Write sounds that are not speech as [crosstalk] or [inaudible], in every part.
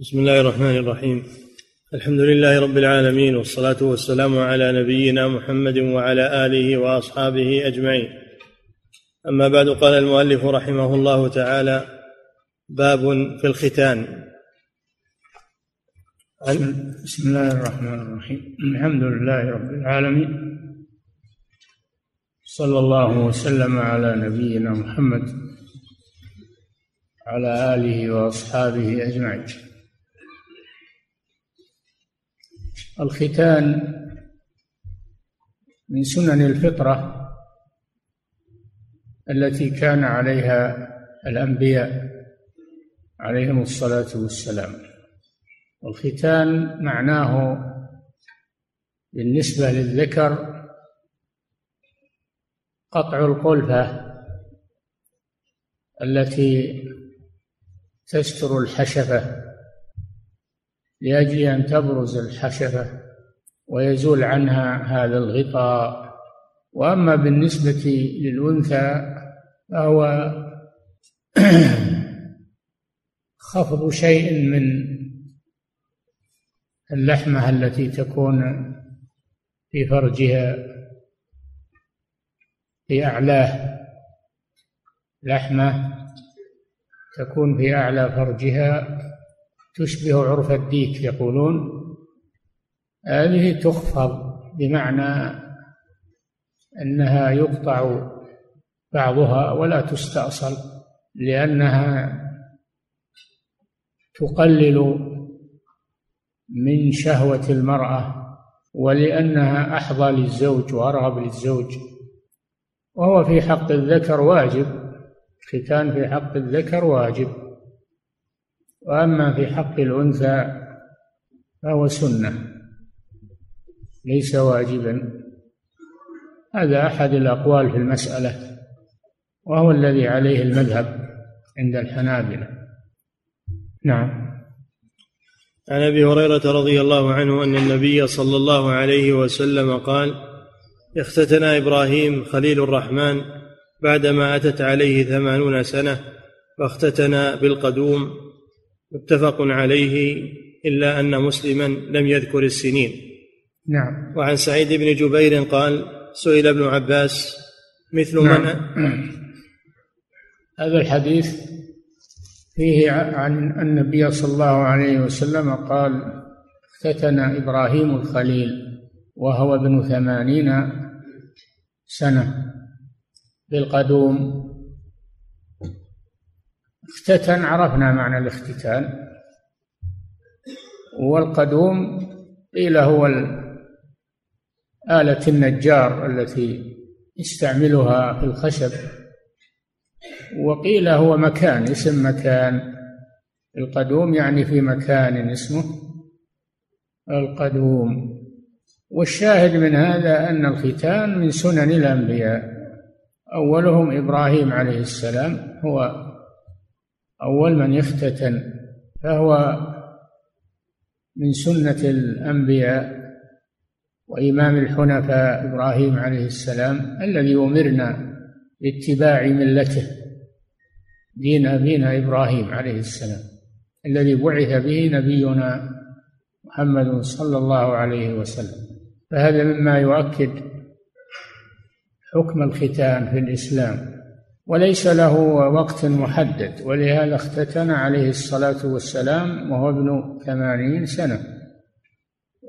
بسم الله الرحمن الرحيم الحمد لله رب العالمين والصلاه والسلام على نبينا محمد وعلى اله واصحابه اجمعين اما بعد قال المؤلف رحمه الله تعالى باب في الختان بسم الله الرحمن الرحيم الحمد لله رب العالمين صلى الله وسلم على نبينا محمد على اله واصحابه اجمعين الختان من سنن الفطرة التي كان عليها الأنبياء عليهم الصلاة والسلام. والختان معناه بالنسبة للذكر قطع القلفة التي تستر الحشفة. لأجل أن تبرز الحشفة ويزول عنها هذا الغطاء. وأما بالنسبة للأنثى فهو [clears throat] خفض شيء من اللحمة التي تكون في فرجها في أعلاه لحمة تكون في أعلى فرجها. تشبه عرف الديك يقولون هذه تخفض بمعنى أنها يقطع بعضها ولا تستأصل لأنها تقلل من شهوة المرأة ولأنها أحظى للزوج وأرغب للزوج. وهو في حق الذكر واجب ختان في حق الذكر واجب. وأما في حق الأنثى فهو سنة ليس واجبا. هذا أحد الأقوال في المسألة وهو الذي عليه المذهب عند الحنابلة. نعم. عن أبي هريرة رضي الله عنه أن النبي صلى الله عليه وسلم قال اختتن إبراهيم خليل الرحمن بعدما أتت عليه ثمانون سنة فاختتن بالقدوم متفق عليه إلا أن مسلما لم يذكر السنين نعم وعن سعيد بن جبير قال سئل ابن عباس مثل نعم. من هذا الحديث فيه عن النبي صلى الله عليه وسلم قال اختتن إبراهيم الخليل وهو ابن ثمانين سنة بالقدوم اختتن عرفنا معنى الاختتان. والقدوم قيل هو آلة النجار التي يستعملها في الخشب. وقيل هو مكان اسم مكان. القدوم يعني في مكان اسمه القدوم. والشاهد من هذا أن الختان من سنن الأنبياء. أولهم إبراهيم عليه السلام هو أول من يختتن فهو من سنة الأنبياء وإمام الحنفاء إبراهيم عليه السلام الذي أمرنا باتباع ملته دين أبينا إبراهيم عليه السلام الذي بعث به نبينا محمد صلى الله عليه وسلم. فهذا مما يؤكد حكم الختان في الإسلام. وليس له وقت محدد ولهذا اختتن عليه الصلاة والسلام وهو ابن ثمانين سنة.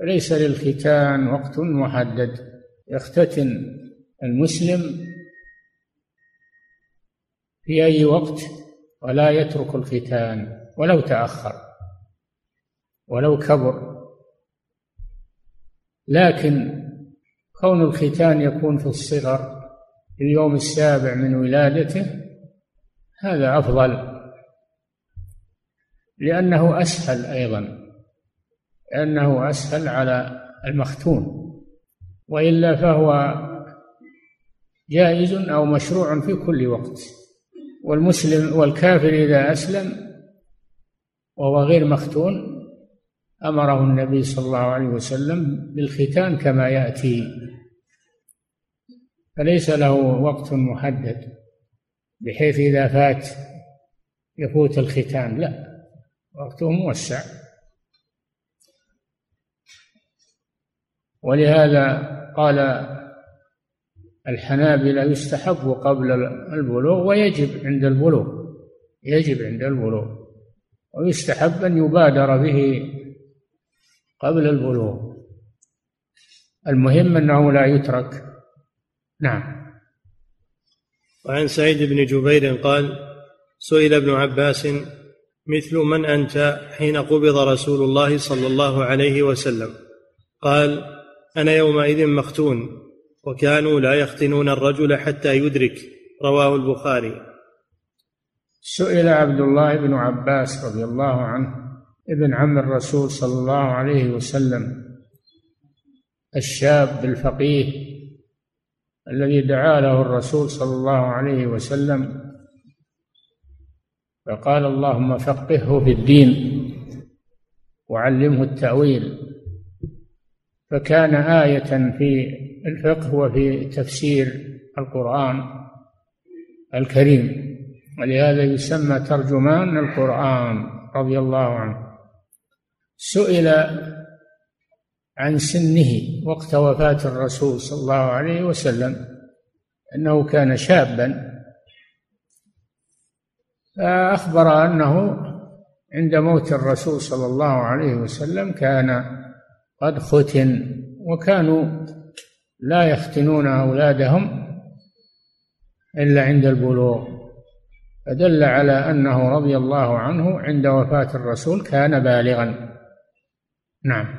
ليس للختان وقت محدد. يختتن المسلم في أي وقت ولا يترك الختان ولو تأخر ولو كبر. لكن كون الختان يكون في الصغر في اليوم السابع من ولادته هذا أفضل. لأنه أسهل أيضا لأنه أسهل على المختون. وإلا فهو جائز أو مشروع في كل وقت. والمسلم والكافر إذا أسلم وهو غير مختون أمره النبي صلى الله عليه وسلم بالختان كما يأتي. فليس له وقت محدد بحيث إذا فات يفوت الختام. لا وقته موسع. ولهذا قال الحنابلة يستحب قبل البلوغ ويجب عند البلوغ يجب عند البلوغ ويستحب أن يبادر به قبل البلوغ. المهم أنه لا يترك نعم. وعن سعيد بن جبير قال سئل ابن عباس مثل من أنت حين قبض رسول الله صلى الله عليه وسلم؟ قال أنا يومئذ مختون وكانوا لا يختنون الرجل حتى يدرك رواه البخاري. سئل عبد الله بن عباس رضي الله عنه ابن عم الرسول صلى الله عليه وسلم الشاب الفقيه الذي دعا له الرسول صلى الله عليه وسلم فقال اللهم فقهه في الدين وعلمه التأويل. فكان آية في الفقه وفي تفسير القرآن الكريم ولهذا يسمى ترجمان القرآن رضي الله عنه. سئل عن سنه وقت وفاة الرسول صلى الله عليه وسلم أنه كان شابا. فأخبر أنه عند موت الرسول صلى الله عليه وسلم كان قد ختن وكانوا لا يختنون أولادهم إلا عند البلوغ. فدل على أنه رضي الله عنه عند وفاة الرسول كان بالغا. نعم.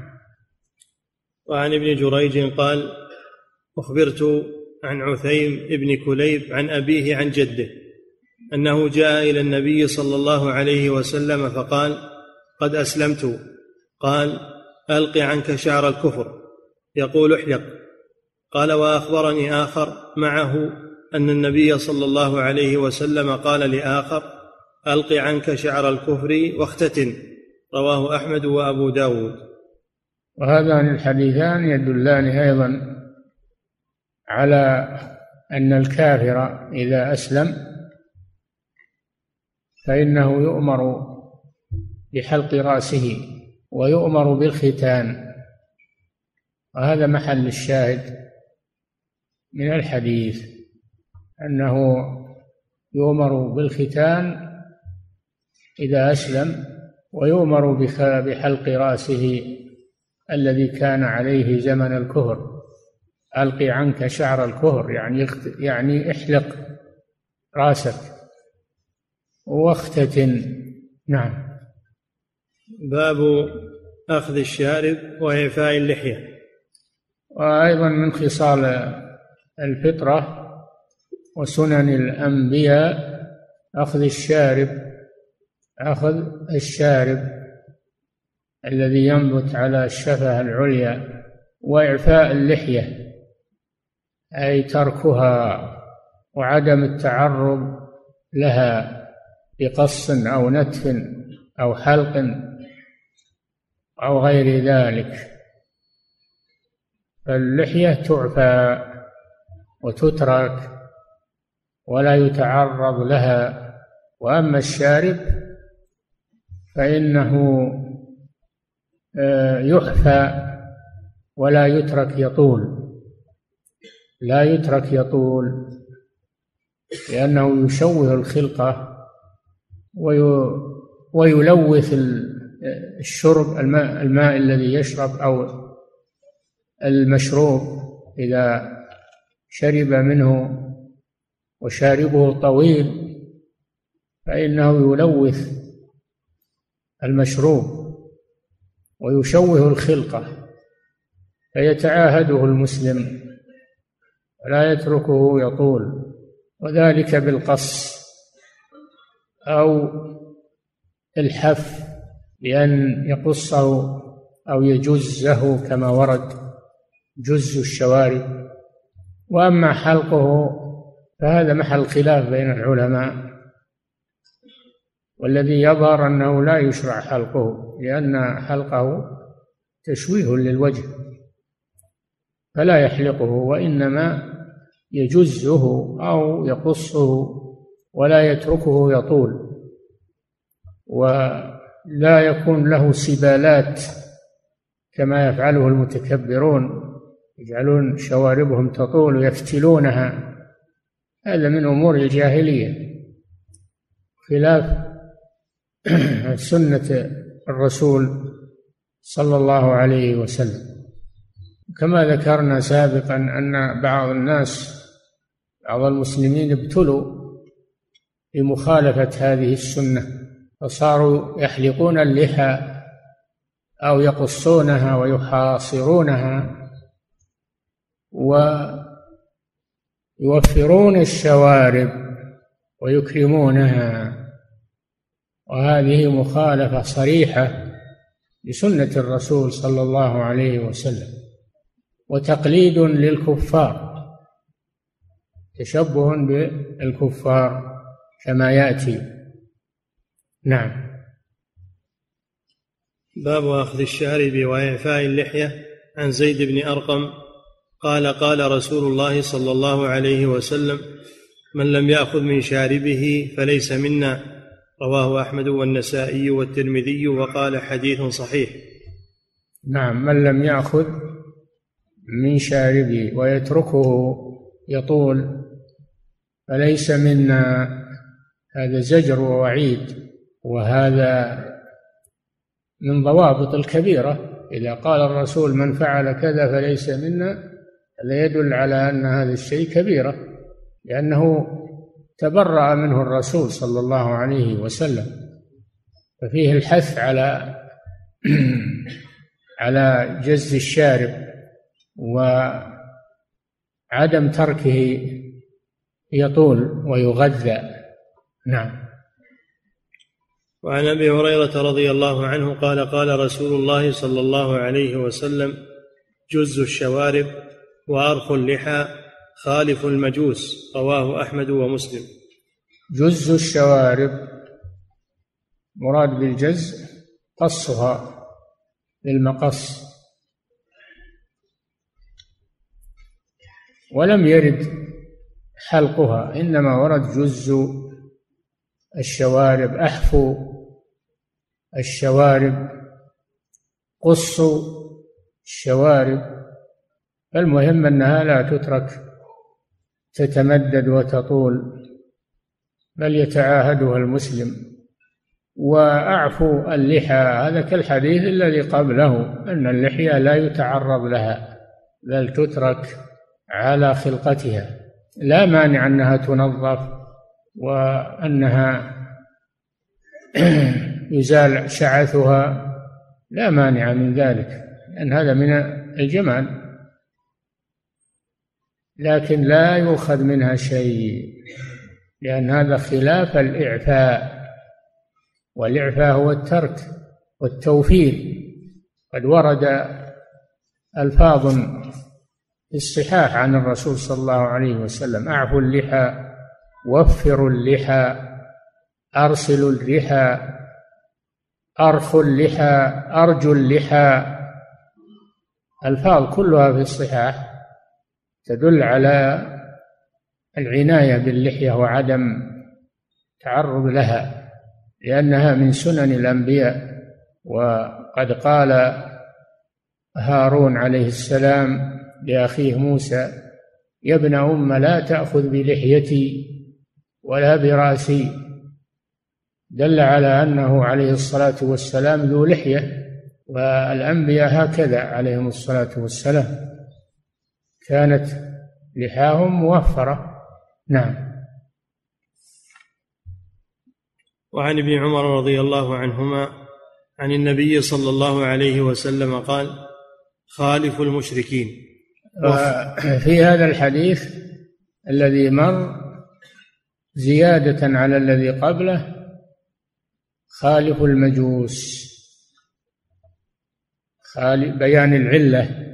وعن ابن جريج قال أخبرت عن عثيم بن كليب عن أبيه عن جده أنه جاء إلى النبي صلى الله عليه وسلم فقال قد أسلمت. قال ألق عنك شعر الكفر. يقول احلق. قال وأخبرني آخر معه أن النبي صلى الله عليه وسلم قال لآخر ألق عنك شعر الكفر واختتن. رواه أحمد وأبو داود. وهذان الحديثان يدلان أيضا على أن الكافر إذا أسلم فإنه يؤمر بحلق رأسه ويؤمر بالختان. وهذا محل الشاهد من الحديث أنه يؤمر بالختان إذا أسلم ويؤمر بحلق رأسه الذي كان عليه زمن الكهر. ألقي عنك شعر الكهر يعني يعني احلق راسك. واختتن. نعم. باب أخذ الشارب وإعفاء اللحية. وأيضا من خصال الفطرة وسنن الأنبياء أخذ الشارب أخذ الشارب. الذي ينبت على الشفة العليا وإعفاء اللحية أي تركها وعدم التعرض لها بقص أو نتف أو حلق أو غير ذلك. فاللحية تعفى وتترك ولا يتعرض لها وأما الشارب فإنه يحفى ولا يترك يطول. لا يترك يطول لأنه يشوه الخلقة ويلوث الشرب الماء, الماء الذي يشرب أو المشروب إذا شرب منه وشاربه طويل فإنه يلوث المشروب. ويشوه الخلقة فيتعاهده المسلم ولا يتركه يطول وذلك بالقص أو الحف بأن يقصه أو يجزه كما ورد جز الشوارب. وأما حلقه فهذا محل خلاف بين العلماء. والذي يظهر أنه لا يشرع حلقه لأن حلقه تشويه للوجه فلا يحلقه وإنما يجزه أو يقصه ولا يتركه يطول ولا يكون له سبالات كما يفعله المتكبرون يجعلون شواربهم تطول ويفتلونها هذا من أمور الجاهلية خلاف [coughs] سنة الرسول صلى الله عليه وسلم. كما ذكرنا سابقا أن بعض الناس بعض المسلمين ابتلوا بمخالفة هذه السنة فصاروا يحلقون اللحى أو يقصونها ويحاصرونها ويوفرون الشوارب ويكرمونها. وهذه مخالفة صريحة لسنة الرسول صلى الله عليه وسلم وتقليد للكفار تشبه بالكفار كما يأتي. نعم. باب أخذ الشارب وإعفاء اللحية عن زيد بن أرقم. قال قال رسول الله صلى الله عليه وسلم من لم يأخذ من شاربه فليس منا. رواه أحمد والنسائي والترمذي وقال حديث صحيح. نعم من لم يأخذ من شاربه ويتركه يطول فليس منا هذا زجر ووعيد وهذا من ضوابط الكبيرة. إذا قال الرسول من فعل كذا فليس منا هذا يدل على أن هذا الشيء كبيرة لأنه تبرأ منه الرسول صلى الله عليه وسلم. ففيه الحث على [clears throat] على جز الشارب وعدم تركه يطول ويغذى. نعم. وعن أبي هريرة رضي الله عنه قال قال رسول الله صلى الله عليه وسلم جز الشوارب وأرخ اللحى خالف المجوس رواه أحمد ومسلم. جز الشوارب. مراد بالجز قصها للمقص. ولم يرد حلقها إنما ورد جز الشوارب احفوا الشوارب قصوا الشوارب. المهم أنها لا تترك تتمدد وتطول بل يتعاهدها المسلم. واعفوا اللحى هذا كالحديث الذي قبله أن اللحية لا يتعرض لها بل تترك على خلقتها. لا مانع أنها تنظف وأنها [clears throat] يزال شعثها. لا مانع من ذلك لأن هذا من الجمال. لكن لا يؤخذ منها شيء لأن هذا خلاف الإعفاء. والإعفاء هو الترك والتوفير. قد ورد ألفاظ في الصحاح عن الرسول صلى الله عليه وسلم أعفوا اللحى وفروا اللحى أرسلوا اللحى أرخوا اللحى أرجوا اللحى. ألفاظ كلها في الصحاح. تدل على العناية باللحية وعدم تعرض لها لأنها من سنن الأنبياء. وقد قال هارون عليه السلام لأخيه موسى يا ابن أم لا تأخذ بلحيتي ولا برأسي. دل على أنه عليه الصلاة والسلام ذو لحية والأنبياء هكذا عليهم الصلاة والسلام. كانت لحاهم موفرة. نعم. وعن ابن عمر رضي الله عنهما عن النبي صلى الله عليه وسلم قال خالف المشركين. في هذا الحديث الذي مر زيادة على الذي قبله خالف المجوس بيان العلة.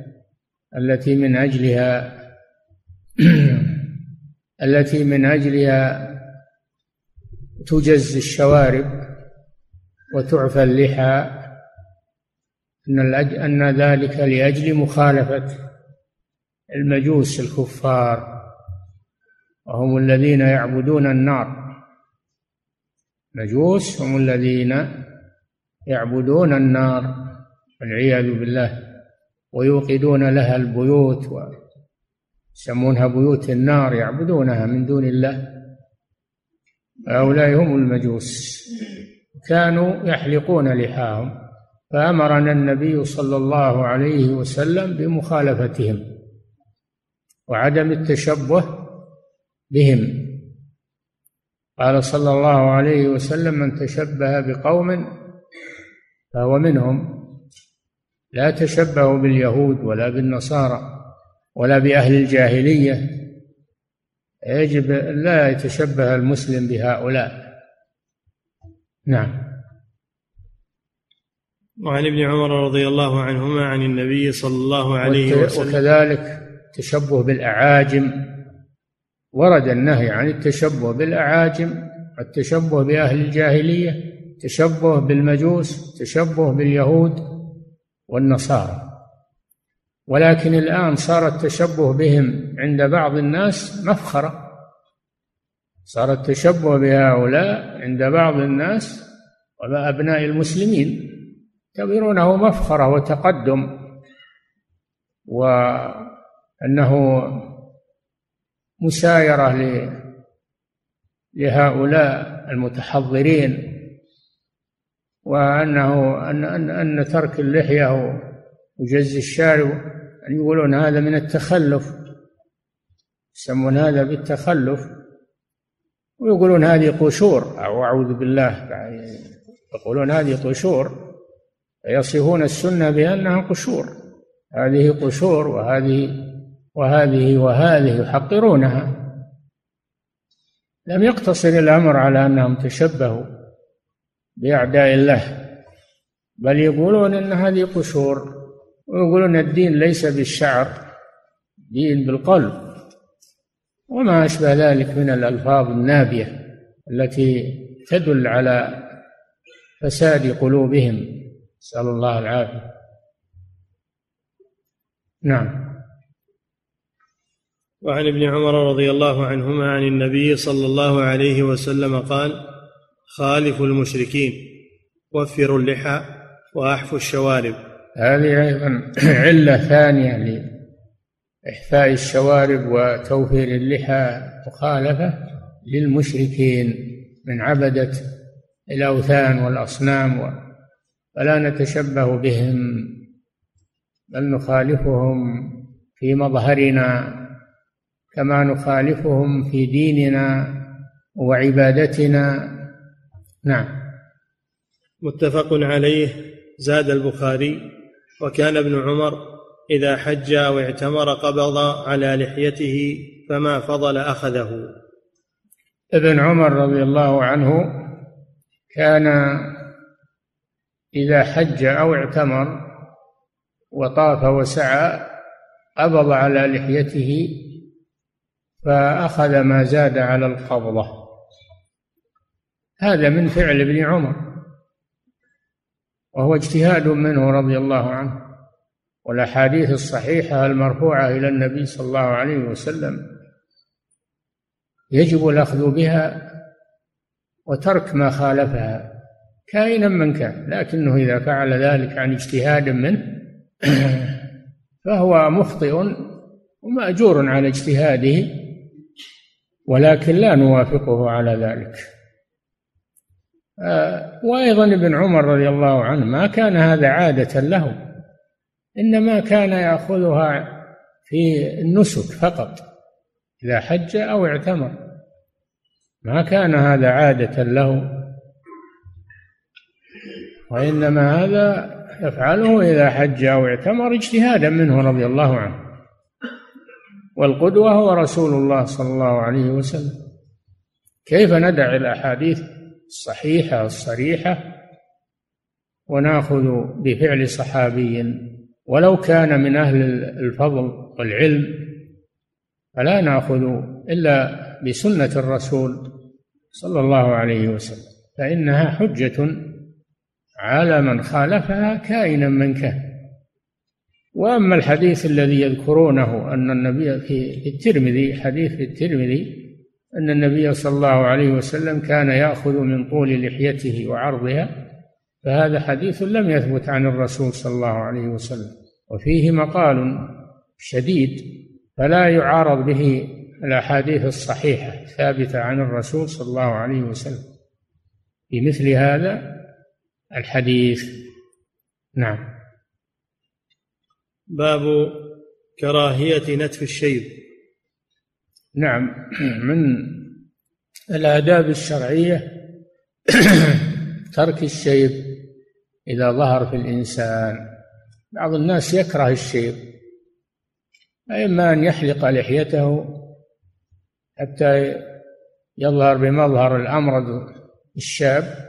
التي من أجلها [clears throat] التي من أجلها تجز الشوارب وتعفى اللحى. أن أن ذلك لأجل مخالفة المجوس الكفار. وهم الذين يعبدون النار. مجوس هم الذين يعبدون النار. والعياذ بالله. ويوقدون لها البيوت ويسمونها بيوت النار يعبدونها من دون الله. هؤلاء هم المجوس. كانوا يحلقون لحاهم فأمرنا النبي صلى الله عليه وسلم بمخالفتهم وعدم التشبه بهم. قال صلى الله عليه وسلم من تشبه بقوم فهو منهم. لا تشبهوا باليهود ولا بالنصارى ولا بأهل الجاهلية. يجب لا يتشبه المسلم بهؤلاء. نعم. وعن ابن عمر رضي الله عنهما عن النبي صلى الله عليه وسلم. وكذلك تشبه بالأعاجم. ورد النهي عن التشبه بالأعاجم التشبه بأهل الجاهلية تشبه بالمجوس تشبه باليهود. والنصارى. ولكن الآن صار التشبه بهم عند بعض الناس مفخرة. صار التشبه بهؤلاء عند بعض الناس وأبناء المسلمين يعتبرونه مفخرة وتقدم وأنه مسايرة لهؤلاء المتحضرين. وأنه أن أن, أن ترك اللحية وجز الشارب. أن يقولون هذا من التخلف يسمون هذا بالتخلف. ويقولون هذه قشور. أو أعوذ بالله. يقولون هذه قشور. يصفون السنة بأنها قشور. هذه قشور وهذه وهذه وهذه يحقرونها. لم يقتصر الأمر على أنهم تشبهوا. بأعداء الله. بل يقولون أن هذه قشور ويقولون الدين ليس بالشعر دين بالقلب. وما أشبه ذلك من الألفاظ النابية التي تدل على فساد قلوبهم. نسأل الله العافية. نعم. وعن ابن عمر رضي الله عنهما عن النبي صلى الله عليه وسلم قال خالفوا المشركين. وفروا اللحى وأحفوا الشوارب. هذه أيضا علة ثانية لإحفاء الشوارب وتوفير اللحى مخالفة للمشركين من عبدة الأوثان والأصنام فلا نتشبه بهم بل نخالفهم في مظهرنا كما نخالفهم في ديننا وعبادتنا نعم. متفق عليه. زاد البخاري. وكان ابن عمر إذا حج أو اعتمر قبض على لحيته فما فضل أخذه. ابن عمر رضي الله عنه كان إذا حج أو اعتمر وطاف وسعى قبض على لحيته فأخذ ما زاد على القبضة. هذا من فعل ابن عمر وهو اجتهاد منه رضي الله عنه والأحاديث الصحيحة المرفوعة إلى النبي صلى الله عليه وسلم يجب الأخذ بها وترك ما خالفها كائنا من كان لكنه إذا فعل ذلك عن اجتهاد منه [clears throat] فهو مخطئ ومأجور على اجتهاده ولكن لا نوافقه على ذلك. وأيضا ابن عمر رضي الله عنه ما كان هذا عادة له إنما كان يأخذها في النسك فقط إذا حج أو اعتمر. ما كان هذا عادة له وإنما هذا يفعله إذا حج أو اعتمر اجتهادا منه رضي الله عنه. والقدوة هو رسول الله صلى الله عليه وسلم. كيف ندع الأحاديث؟ الصحيحة الصريحة وناخذ بفعل صحابي ولو كان من أهل الفضل والعلم فلا ناخذ إلا بسنة الرسول صلى الله عليه وسلم فإنها حجة على من خالفها كائنا من كان. وأما الحديث الذي يذكرونه أن النبي في الترمذي حديث الترمذي أن النبي صلى الله عليه وسلم كان يأخذ من طول لحيته وعرضها فهذا حديث لم يثبت عن الرسول صلى الله عليه وسلم. وفيه مقال شديد فلا يعارض به الأحاديث الصحيحة الثابتة عن الرسول صلى الله عليه وسلم. في مثل هذا الحديث. نعم. باب كراهية نتف الشيب. نعم. من الآداب الشرعية [clears throat] ترك الشيب إذا ظهر في الإنسان. بعض الناس يكره الشيب. إما أن يحلق لحيته حتى يظهر بمظهر الأمرد الشاب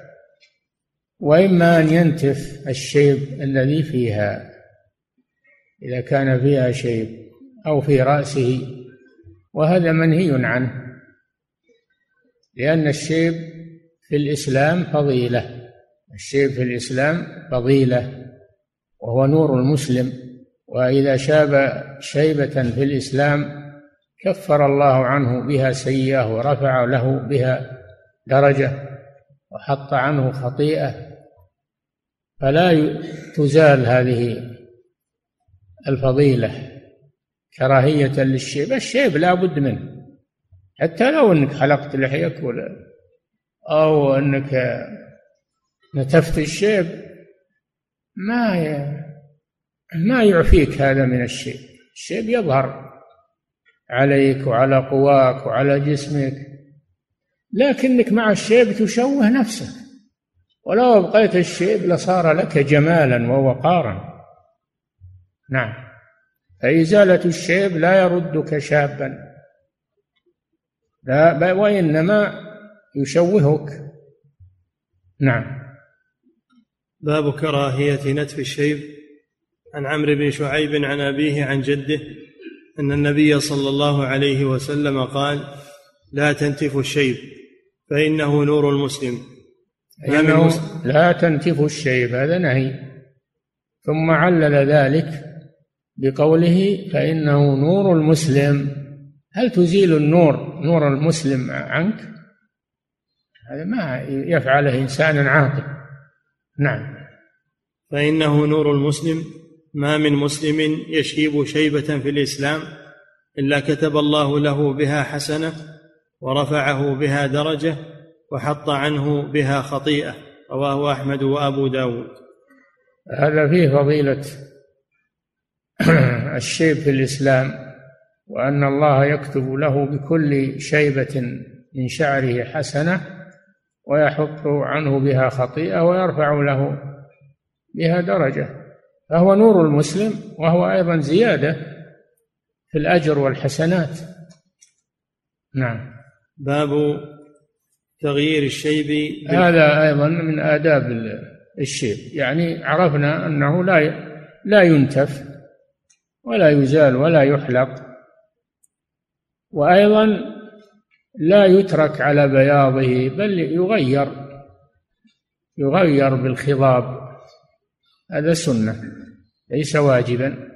وإما أن ينتف الشيب الذي فيها إذا كان فيها شيب أو في رأسه وهذا منهي عنه لأن الشيب في الإسلام فضيلة الشيب في الإسلام فضيلة وهو نور المسلم وإذا شاب شيبة في الإسلام كفر الله عنه بها سيئة ورفع له بها درجة وحط عنه خطيئة فلا تزال هذه الفضيلة. كراهية للشيب الشيب لا بد منه. حتى لو أنك حلقت لحيتك ولا أو أنك نتفت الشيب ما ما يعفيك هذا من الشيب. الشيب يظهر عليك وعلى قواك وعلى جسمك. لكنك مع الشيب تشوه نفسك. ولو أبقيت الشيب لصار لك جمالا ووقارا. نعم. فإزالة الشيب لا يردك شابا. لا وإنما يشوهك. نعم. باب كراهية نتف الشيب. عن عمرو بن شعيب عن أبيه عن جده أن النبي صلى الله عليه وسلم قال لا تنتف الشيب فإنه نور المسلم. فإنه لا تنتف الشيب هذا نهي. ثم علل ذلك. بقوله فإنه نور المسلم. هل تزيل النور نور المسلم عنك؟ هذا ما يفعله إنسان عاقل. نعم. فإنه نور المسلم ما من مسلم يشيب شيبة في الإسلام إلا كتب الله له بها حسنة ورفعه بها درجة وحط عنه بها خطيئة. رواه أحمد وأبو داود. هذا فيه فضيلة [clears throat] الشيب في الإسلام وأن الله يكتب له بكل شيبة من شعره حسنة ويحط عنه بها خطيئة ويرفع له بها درجة. فهو نور المسلم وهو أيضا زيادة في الأجر والحسنات. نعم. باب تغيير الشيب هذا أيضا من آداب الشيب. يعني عرفنا أنه لا لا ينتف. ولا يزال ولا يحلق. وأيضا لا يترك على بياضه بل يغير يغير بالخضاب. هذا سنة ليس واجبا.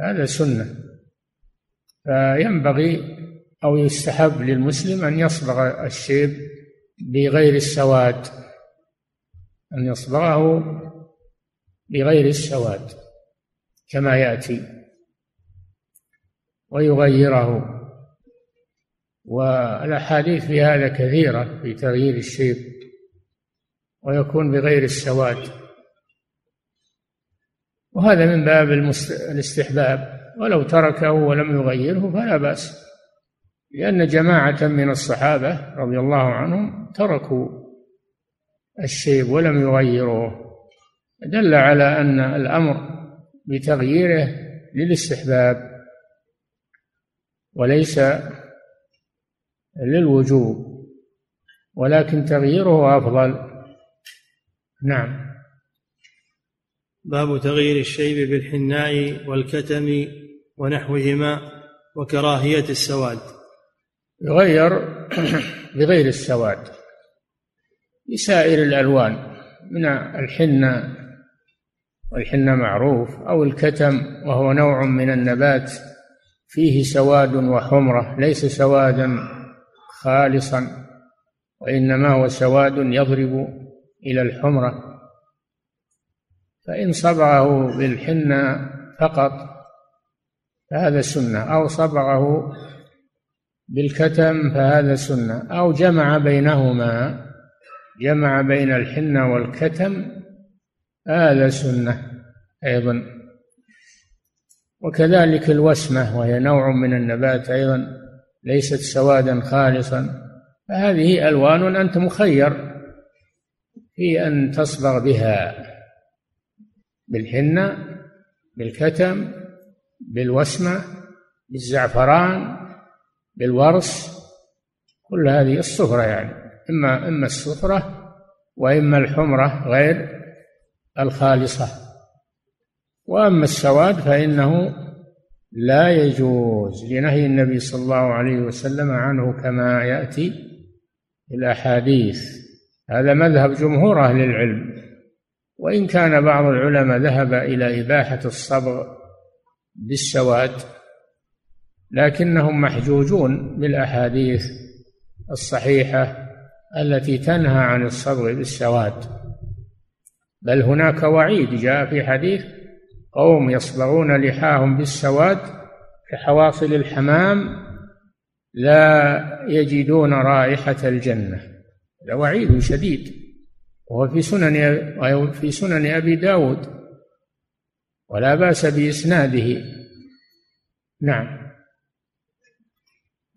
هذا سنة. فينبغي أو يستحب للمسلم أن يصبغ الشيب بغير السواد أن يصبغه بغير السواد. كما يأتي. ويغيره. والأحاديث في هذا كثيرة في تغيير الشيب. ويكون بغير السواد. وهذا من باب الاستحباب. ولو تركه ولم يغيره فلا بأس. لأن جماعة من الصحابة رضي الله عنهم تركوا الشيب ولم يغيروه. دل على أن الأمر بتغييره للاستحباب وليس للوجوب ولكن تغييره أفضل. نعم. باب تغيير الشيب بالحناء والكتم ونحوهما وكراهية السواد. يغير [clears throat] بغير السواد. بسائر الألوان من الحنة والحنة معروف أو الكتم وهو نوع من النبات فيه سواد وحمرة ليس سوادا خالصا وإنما هو سواد يضرب إلى الحمرة. فإن صبغه بالحنة فقط فهذا سنة أو صبغه بالكتم فهذا سنة أو جمع بينهما جمع بين الحنة والكتم هذا سنة أيضا. وكذلك الوسمة وهي نوع من النبات أيضا ليست سوادا خالصا. فهذه ألوان أنت مخير في أن تصبغ بها بالحنة بالكتم بالوسمة بالزعفران بالورس كل هذه الصفرة يعني. إما إما الصفرة وإما الحمرة غير. الخالصة. وأما السواد فإنه لا يجوز لنهي النبي صلى الله عليه وسلم عنه كما يأتي في الأحاديث. هذا مذهب جمهور أهل العلم. وإن كان بعض العلماء ذهب إلى إباحة الصبغ بالسواد لكنهم محجوجون بالأحاديث الصحيحة التي تنهى عن الصبغ بالسواد. بل هناك وعيد جاء في حديث قوم يصبغون لحاهم بالسواد كحواصل الحمام لا يجدون رائحة الجنة. هذا وعيد شديد. وهو في سنن في سنن أبي داود. ولا بأس بإسناده. نعم.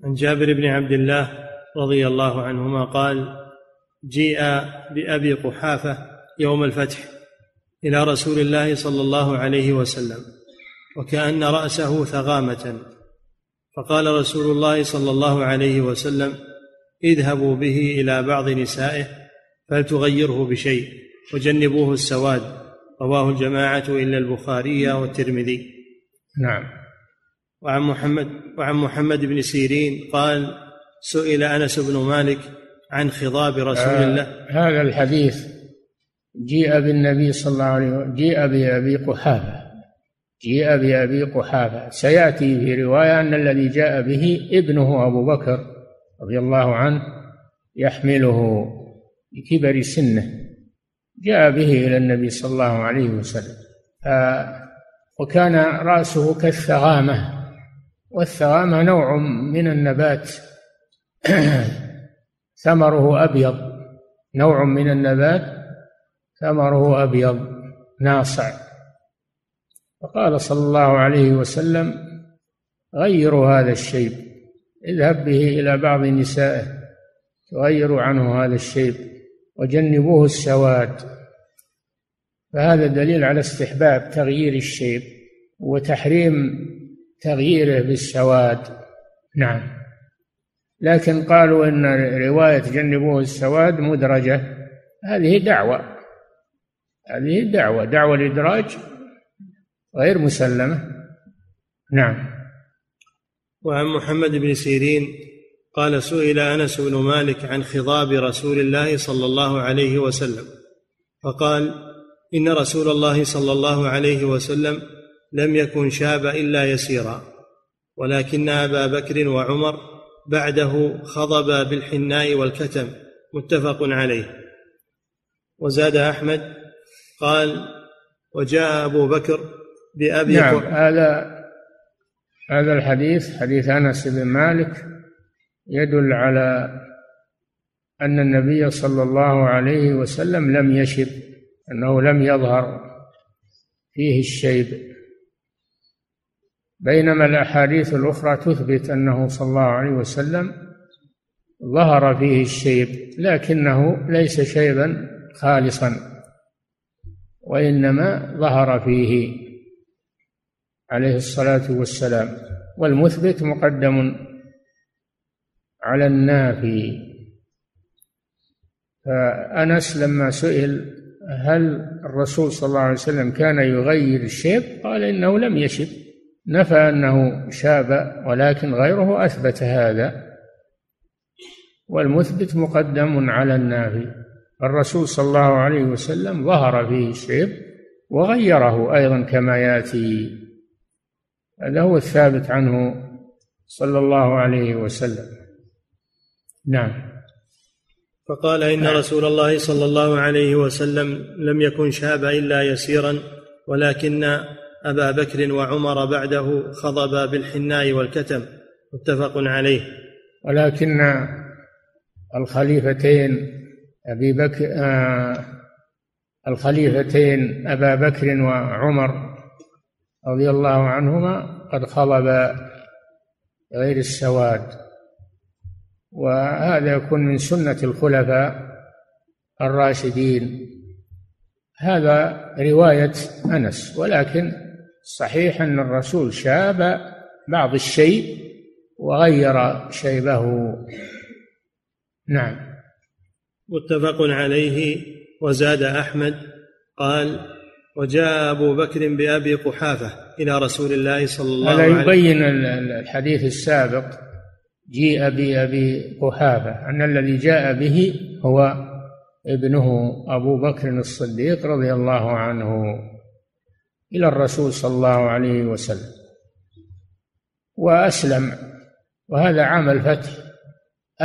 عن جابر بن عبد الله رضي الله عنهما قال جيء بأبي قحافة يوم الفتح إلى رسول الله صلى الله عليه وسلم وكأن رأسه ثغامة. فقال رسول الله صلى الله عليه وسلم اذهبوا به إلى بعض نسائه فلتغيره بشيء وجنبوه السواد. رواه الجماعة إلا البخاري والترمذي. نعم. وعن محمد وعن محمد بن سيرين قال سئل أنس بن مالك عن خضاب رسول آه الله. هذا الحديث جيء بالنبي صلى الله عليه وسلم جيء بأبي قحافة. جيء بأبي قحافة. سيأتي في رواية أن الذي جاء به ابنه أبو بكر رضي الله عنه يحمله بكبر سنه. جاء به إلى النبي صلى الله عليه وسلم. وكان رأسه كالثغامة. والثغامة نوع من النبات. [clears throat] ثمره أبيض. نوع من النبات. ثمره أبيض ناصع. فقال صلى الله عليه وسلم غيروا هذا الشيب اذهب به إلى بعض نسائه تغيروا عنه هذا الشيب وجنبوه السواد. فهذا دليل على استحباب تغيير الشيب وتحريم تغييره بالسواد. نعم. لكن قالوا إن رواية جنبوه السواد مدرجة هذه دعوة. هذه دعوة دعوة الادراج غير مسلمة. نعم. وعن محمد بن سيرين قال سئل أنس بن مالك عن خضاب رسول الله صلى الله عليه وسلم فقال إن رسول الله صلى الله عليه وسلم لم يكن شاب إلا يسيرا ولكن أبا بكر وعمر بعده خضبا بالحناء والكتم. متفق عليه. وزاد أحمد قال وجاء أبو بكر بأبي نعم هذا هذا الحديث حديث أنس بن مالك يدل على أن النبي صلى الله عليه وسلم لم يشب أنه لم يظهر فيه الشيب. بينما الأحاديث الأخرى تثبت أنه صلى الله عليه وسلم ظهر فيه الشيب لكنه ليس شيبا خالصا. وإنما ظهر فيه عليه الصلاة والسلام. والمثبت مقدم على النافي. فأنس لما سئل هل الرسول صلى الله عليه وسلم كان يغير الشيب قال إنه لم يشب. نفى أنه شاب ولكن غيره أثبت هذا. والمثبت مقدم على النافي. الرسول صلى الله عليه وسلم ظهر فيه الشيب وغيره أيضا كما يأتي. هذا هو الثابت عنه صلى الله عليه وسلم. نعم. فقال إن رسول الله صلى الله عليه وسلم لم يكن شاب إلا يسيرا ولكن أبا بكر وعمر بعده خضبا بالحناء والكتم. متفق عليه. ولكن الخليفتين أبي بكر آه الخليفتين أبا بكر وعمر رضي الله عنهما قد خضبا غير السواد. وهذا يكون من سنة الخلفاء الراشدين. هذا رواية أنس ولكن صحيح أن الرسول شاب بعض الشيء وغير شيبه. نعم. متفق عليه وزاد أحمد قال وجاء أبو بكر بأبي قحافة إلى رسول الله صلى الله عليه وسلم هذا يبين الحديث السابق جيء بأبي قحافة أن الذي جاء به هو ابنه أبو بكر الصديق رضي الله عنه إلى الرسول صلى الله عليه وسلم وأسلم وهذا عام الفتح.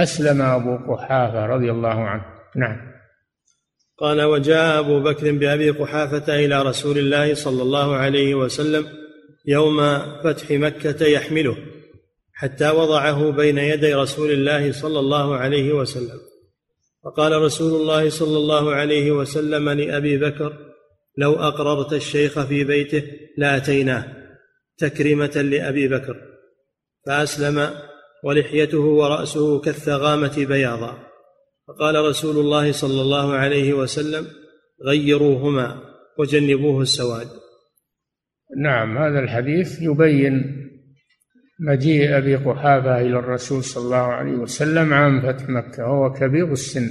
أسلم أبو قحافة رضي الله عنه. نعم. قال وجاء أبو بكر بأبي قحافة إلى رسول الله صلى الله عليه وسلم يوم فتح مكة يحمله حتى وضعه بين يدي رسول الله صلى الله عليه وسلم. فقال رسول الله صلى الله عليه وسلم لأبي بكر لو أقررت الشيخ في بيته لأتيناه تكرمه لأبي بكر. فأسلم ولحيته ورأسه كالثغامة بياضا. فقال رسول الله صلى الله عليه وسلم غيروهما وجنبوه السواد. نعم هذا الحديث يبين مجيء أبي قحافة إلى الرسول صلى الله عليه وسلم عام فتح مكة وهو كبير السن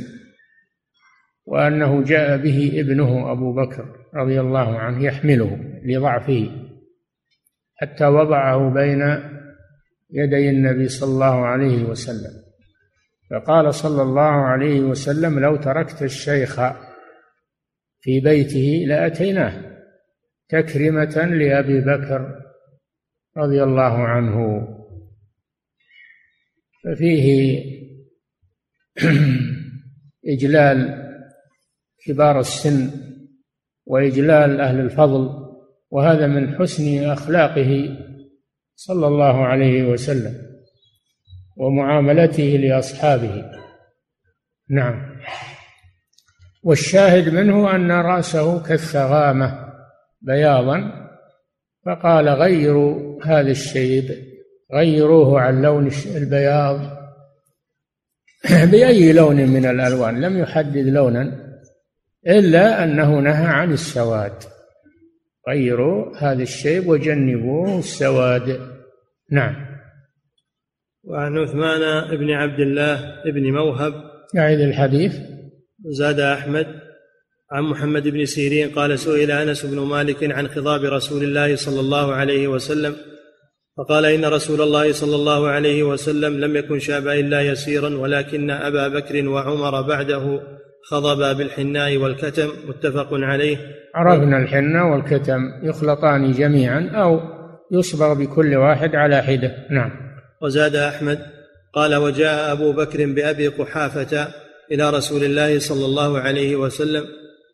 وأنه جاء به ابنه أبو بكر رضي الله عنه يحمله لضعفه حتى وضعه بين يدي النبي صلى الله عليه وسلم. فقال صلى الله عليه وسلم لو تركت الشيخ في بيته لأتيناه تكرمة لأبي بكر رضي الله عنه. ففيه [clears throat] إجلال كبار السن وإجلال أهل الفضل وهذا من حسن أخلاقه صلى الله عليه وسلم ومعاملته لأصحابه. نعم. والشاهد منه أن رأسه كالثغامة بياضا فقال غيروا هذا الشيب غيروه عن لون البياض. [coughs] بأي لون من الألوان؟ لم يحدد لونا إلا أنه نهى عن السواد. غيروا هذا الشيب وجنبوه السواد. نعم. وعن عثمان بن عبد الله بن موهب أعيد الحديث. زاد أحمد عن محمد بن سيرين قال سئل أنس بن مالك عن خضاب رسول الله صلى الله عليه وسلم فقال إن رسول الله صلى الله عليه وسلم لم يكن شابا إلا يسيرا ولكن أبا بكر وعمر بعده خضبا بالحناء والكتم متفق عليه. عرفنا الحناء والكتم يخلطان جميعا أو يصبغ بكل واحد على حدة. نعم. وزاد أحمد قال وجاء أبو بكر بأبي قحافة إلى رسول الله صلى الله عليه وسلم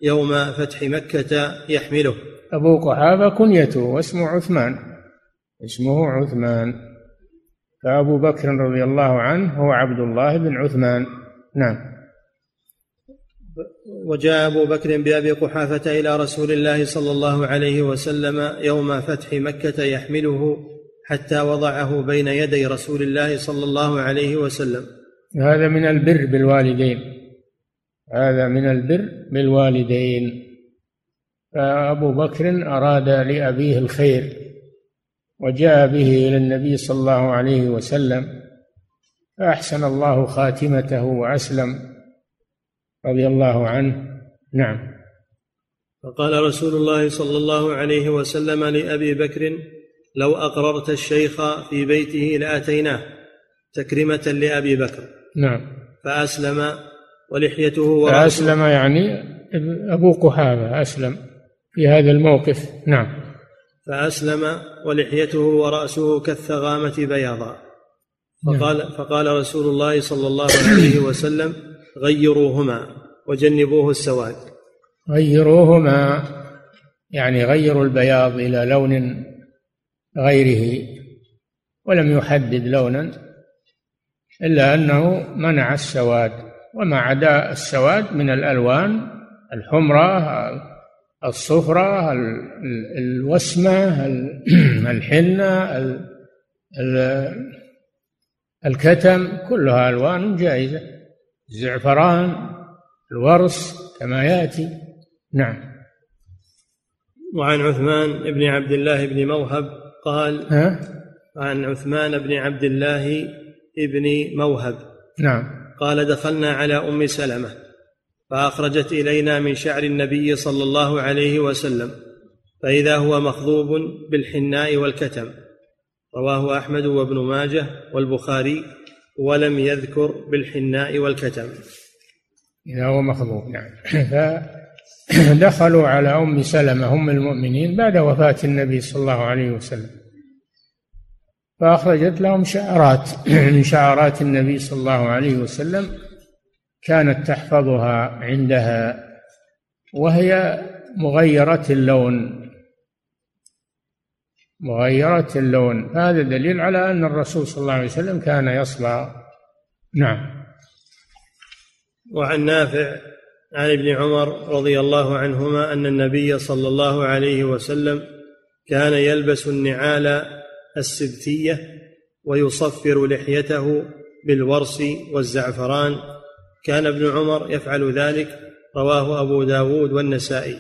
يوم فتح مكة يحمله. أبو قحافة كنيته واسمه عثمان. اسمه عثمان. فأبو بكر رضي الله عنه هو عبد الله بن عثمان. نعم. وجاء أبو بكر بأبي قحافة إلى رسول الله صلى الله عليه وسلم يوم فتح مكة يحمله حتى وضعه بين يدي رسول الله صلى الله عليه وسلم. هذا من البر بالوالدين. هذا من البر بالوالدين. فأبو بكر أراد لأبيه الخير وجاء به إلى النبي صلى الله عليه وسلم فأحسن الله خاتمته وأسلم. رضي الله عنه. نعم. فقال رسول الله صلى الله عليه وسلم لأبي بكر لو أقررت الشيخ في بيته لأتيناه تكرمة لأبي بكر. نعم. فأسلم ولحيته فأسلم يعني أبو قحافة أسلم في هذا الموقف. نعم. فأسلم ولحيته ورأسه كالثغامة بياضا فقال نعم. فقال رسول الله صلى الله عليه وسلم غيروهما وجنبوه السواد. غيروهما يعني يغير البياض إلى لون غيره ولم يحدد لونا إلا أنه منع السواد وما عدا السواد من الألوان الحمرة الصفرة الوسمة [clears throat] الحنة الكتم كلها ألوان جائزة. الزعفران الورس كما يأتي. نعم. وعن عثمان بن عبد الله بن موهب قال ها؟ عن عثمان بن عبد الله بن موهب. نعم. قال دخلنا على أم سلمة فأخرجت إلينا من شعر النبي صلى الله عليه وسلم فإذا هو مخضوب بالحناء والكتم. رواه أحمد وابن ماجه والبخاري. ولم يذكر بالحناء والكتم. إذا هو مخضوب نعم فدخلوا على أم سلمة أم المؤمنين بعد وفاة النبي صلى الله عليه وسلم. فأخرجت لهم شعرات. [clears throat] من شعرات النبي صلى الله عليه وسلم كانت تحفظها عندها وهي مغيرة اللون. مغيرة اللون. هذا دليل على أن الرسول صلى الله عليه وسلم كان يصبغ نعم. وعن نافع عن ابن عمر رضي الله عنهما أن النبي صلى الله عليه وسلم كان يلبس النعال السبتية ويصفر لحيته بالورس والزعفران. كان ابن عمر يفعل ذلك. رواه أبو داود والنسائي.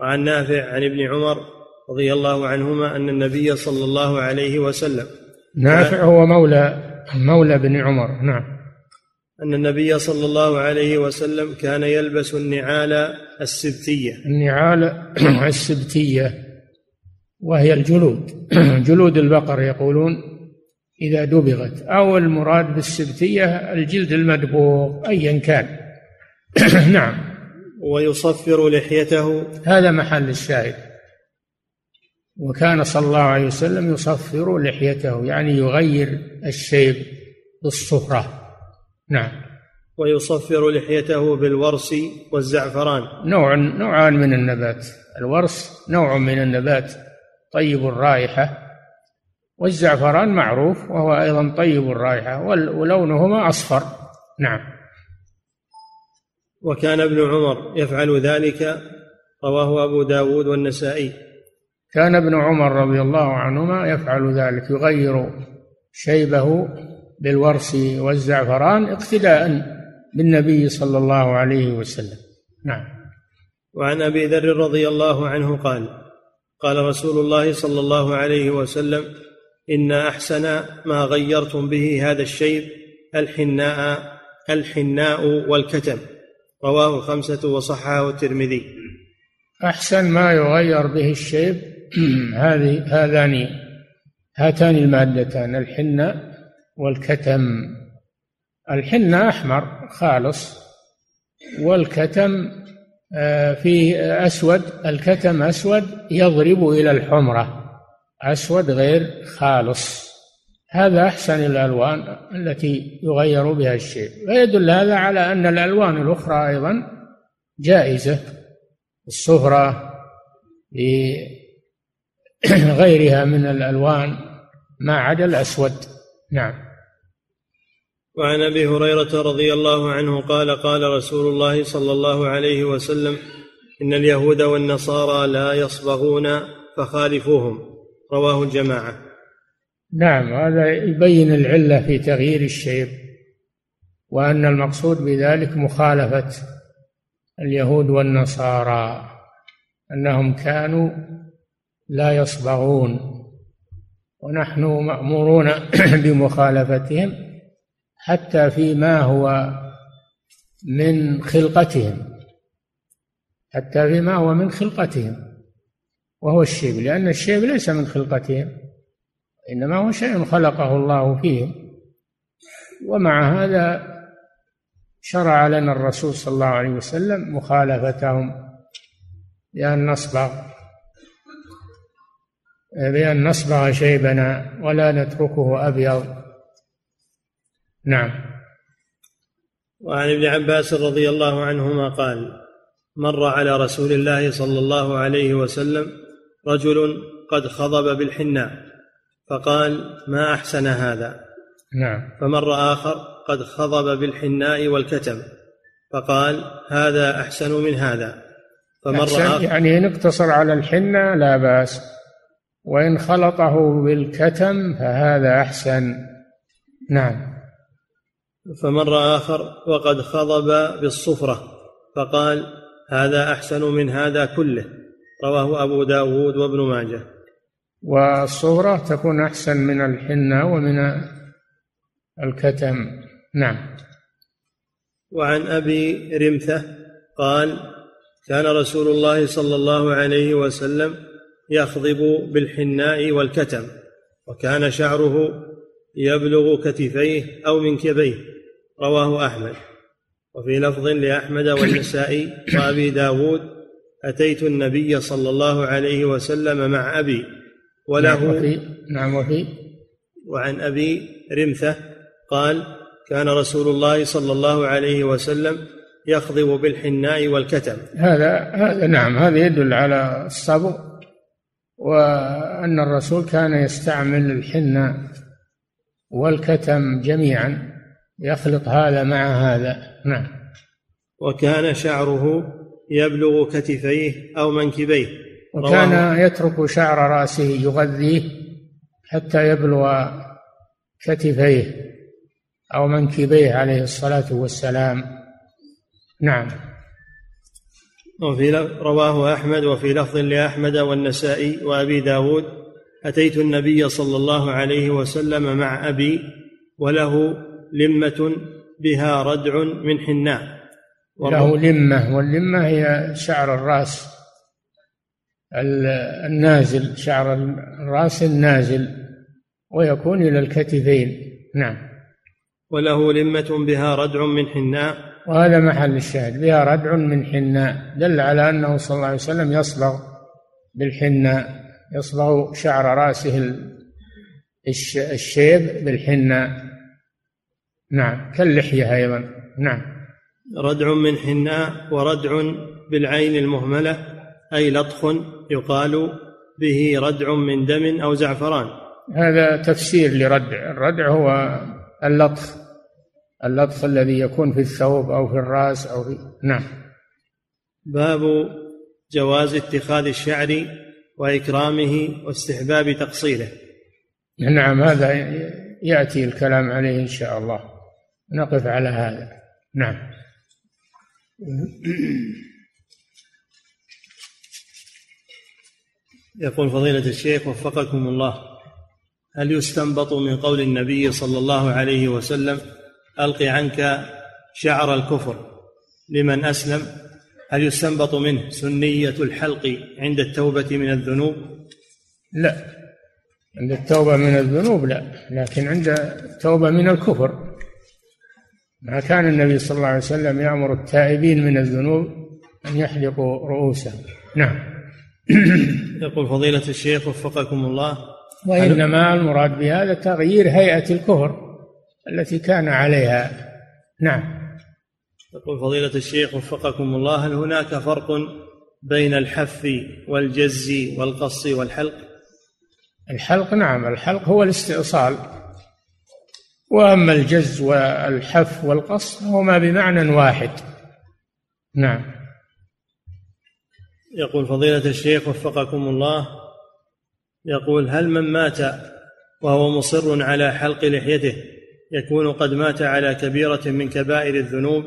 وعن نافع عن ابن عمر رضي الله عنهما أن النبي صلى الله عليه وسلم نافع هو مولى مولى بن عمر. نعم. أن النبي صلى الله عليه وسلم كان يلبس النعال السبتية. النعال [clears throat] السبتية وهي الجلود. [clears throat] جلود البقر يقولون إذا دبغت. أو المراد بالسبتية الجلد المدبوغ أيا كان. [clears throat] نعم. ويصفر لحيته. هذا محل الشاهد. وكان صلى الله عليه وسلم يصفر لحيته يعني يغير الشيب بالصفرة. نعم. ويصفر لحيته بالورس والزعفران. نوع نوعان من النبات. الورس نوع من النبات طيب الرائحة والزعفران معروف وهو أيضا طيب الرائحة ولونهما أصفر. نعم. وكان ابن عمر يفعل ذلك رواه أبو داود والنسائي. كان ابن عمر رضي الله عنهما يفعل ذلك يغير شيبه بالورس والزعفران اقتداء بالنبي صلى الله عليه وسلم. نعم. وعن أبي ذر رضي الله عنه قال قال رسول الله صلى الله عليه وسلم إن أحسن ما غيرتم به هذا الشيب الحناء الحناء والكتم. رواه الخمسة وصححه الترمذي. أحسن ما يغير به الشيب [clears throat] هذه هذان هاتان المادتان الحناء والكتم. الحنة أحمر خالص. والكتم آه، في أسود الكتم أسود يضرب إلى الحمرة. أسود غير خالص. هذا أحسن الألوان التي يغير بها الشيء. ويدل هذا على أن الألوان الأخرى أيضا جائزة. الصفرة [clears throat] لغيرها من الألوان ما عدا الأسود. نعم. وعن أبي هريرة رضي الله عنه قال قال رسول الله صلى الله عليه وسلم إن اليهود والنصارى لا يصبغون فخالفوهم. رواه الجماعة. نعم هذا يبين العلة في تغيير الشيب وأن المقصود بذلك مخالفة اليهود والنصارى أنهم كانوا لا يصبغون. ونحن مأمورون [clears throat] بمخالفتهم حتى فيما هو من خلقتهم. حتى فيما هو من خلقتهم. وهو الشيب لأن الشيب ليس من خلقتهم. إنما هو شيء خلقه الله فيهم. ومع هذا شرع لنا الرسول صلى الله عليه وسلم مخالفتهم. بأن نصبغ. بأن نصبغ شيبنا ولا نتركه أبيض. نعم. وعن ابن عباس رضي الله عنهما قال مر على رسول الله صلى الله عليه وسلم رجل قد خضب بالحناء فقال ما أحسن هذا؟ نعم. فمر آخر قد خضب بالحناء والكتم فقال هذا أحسن من هذا. فمر آخر يعني إن اقتصر على الحنة لا بأس. وإن خلطه بالكتم فهذا أحسن. نعم. فمر آخر وقد خضب بالصفرة فقال هذا أحسن من هذا كله. رواه أبو داود وابن ماجه. والصفرة تكون أحسن من الحنة ومن الكتم. نعم. وعن أبي رمثة قال كان رسول الله صلى الله عليه وسلم يخضب بالحناء والكتم وكان شعره يبلغ كتفيه أو منكبيه رواه أحمد. وفي لفظ لأحمد والنسائي [coughs] وأبي داود أتيت النبي صلى الله عليه وسلم مع أبي وله نعم وفي نعم وفي. وعن أبي رمثة قال كان رسول الله صلى الله عليه وسلم يخضب بالحناء والكتم. هذا هذا نعم هذا يدل على الصبر وأن الرسول كان يستعمل الحناء والكتم جميعا يخلط هذا مع هذا. نعم. وكان شعره يبلغ كتفيه أو منكبيه. وكان يترك شعر رأسه يغذيه حتى يبلغ كتفيه أو منكبيه عليه الصلاة والسلام. نعم. وفي رواه أحمد وفي لفظ لأحمد والنسائي وأبي داود أتيت النبي صلى الله عليه وسلم مع أبي وله لمة بها ردع من حناء. له لمة واللمة هي شعر الرأس النازل شعر الرأس النازل ويكون إلى الكتفين. نعم. وله لمة بها ردع من حناء. وهذا محل الشاهد بها ردع من حناء دل على أنه صلى الله عليه وسلم يصبغ بالحناء يصبغ شعر رأسه الشيب بالحناء. نعم كاللحية أيضا. نعم. ردع من حناء وردع بالعين المهملة أي لطخ يقال به ردع من دم أو زعفران. هذا تفسير لردع الردع هو اللطخ. اللطخ الذي يكون في الثوب أو في الرأس أو في نعم. باب جواز اتخاذ الشعر وإكرامه واستحباب تقصيره. نعم هذا يأتي الكلام عليه إن شاء الله. نقف على هذا. نعم. يقول فضيلة الشيخ وفقكم الله. هل يستنبط من قول النبي صلى الله عليه وسلم ألق عنك شعر الكفر. لمن أسلم؟ هل يستنبط منه سنية الحلق عند التوبة من الذنوب؟ لا. عند التوبة من الذنوب لا لكن عند التوبة من الكفر. ما كان النبي صلى الله عليه وسلم يأمر التائبين من الذنوب أن يحلقوا رؤوسهم. نعم. [clears throat] يقول فضيلة الشيخ وفقكم الله وإنما المراد بهذا تغيير هيئة الكفر. التي كان عليها. نعم. يقول فضيلة الشيخ وفقكم الله هل هناك فرق بين الحف والجز والقص والحلق؟ الحلق نعم. الحلق هو الاستئصال. وأما الجز والحف والقص هما بمعنى واحد. نعم. يقول فضيلة الشيخ وفقكم الله يقول هل من مات وهو مصر على حلق لحيته يكون قد مات على كبيرة من كبائر الذنوب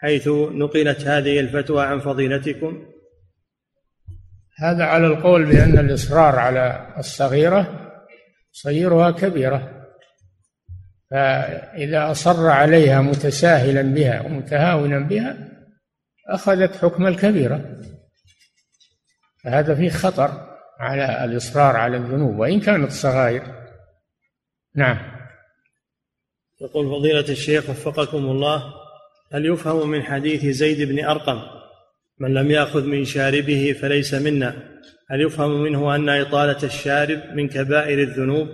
حيث نقلت هذه الفتوى عن فضيلتكم. هذا على القول بأن الإصرار على الصغيرة صيرها كبيرة فإذا أصر عليها متساهلا بها ومتهاونا بها أخذت حكم الكبيرة. فهذا فيه خطر على الإصرار على الذنوب وإن كانت صغائر. نعم. يقول فضيلة الشيخ وفقكم الله هل يفهم من حديث زيد بن أرقم من لم يأخذ من شاربه فليس منا هل يفهم منه أن إطالة الشارب من كبائر الذنوب؟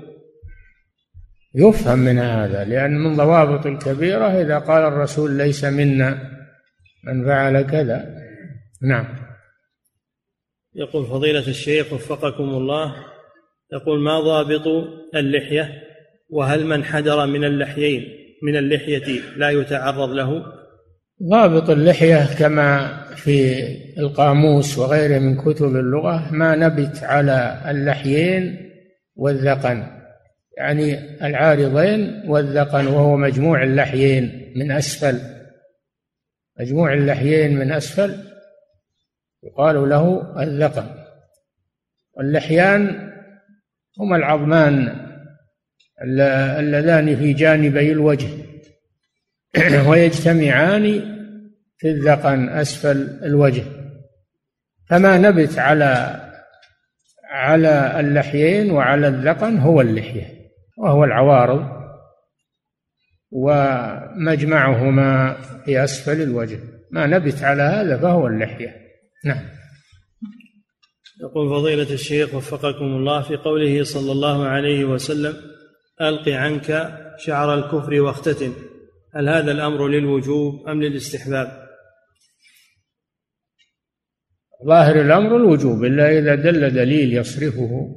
يفهم من هذا لأن من ضوابط الكبيرة إذا قال الرسول ليس منا من فعل كذا. نعم. يقول فضيلة الشيخ وفقكم الله يقول ما ضابط اللحية؟ وهل من حدر من اللحيين من اللحية لا يتعرض له؟ ضابط اللحية كما في القاموس وغيره من كتب اللغة ما نبت على اللحيين والذقن يعني العارضين والذقن وهو مجموع اللحيين من أسفل مجموع اللحيين من أسفل يقال له الذقن. واللحيان هما العظمان اللذان في جانبي الوجه. [clears throat] ويجتمعان في الذقن أسفل الوجه. فما نبت على على اللحيين وعلى الذقن هو اللحية وهو العوارض ومجمعهما في أسفل الوجه. ما نبت على هذا فهو اللحية. نعم. يقول فضيلة الشيخ وفقكم الله في قوله صلى الله عليه وسلم ألق عنك شعر الكفر واختتن هل هذا الأمر للوجوب أم للاستحباب؟ ظاهر الأمر الوجوب إلا إذا دل دليل يصرفه.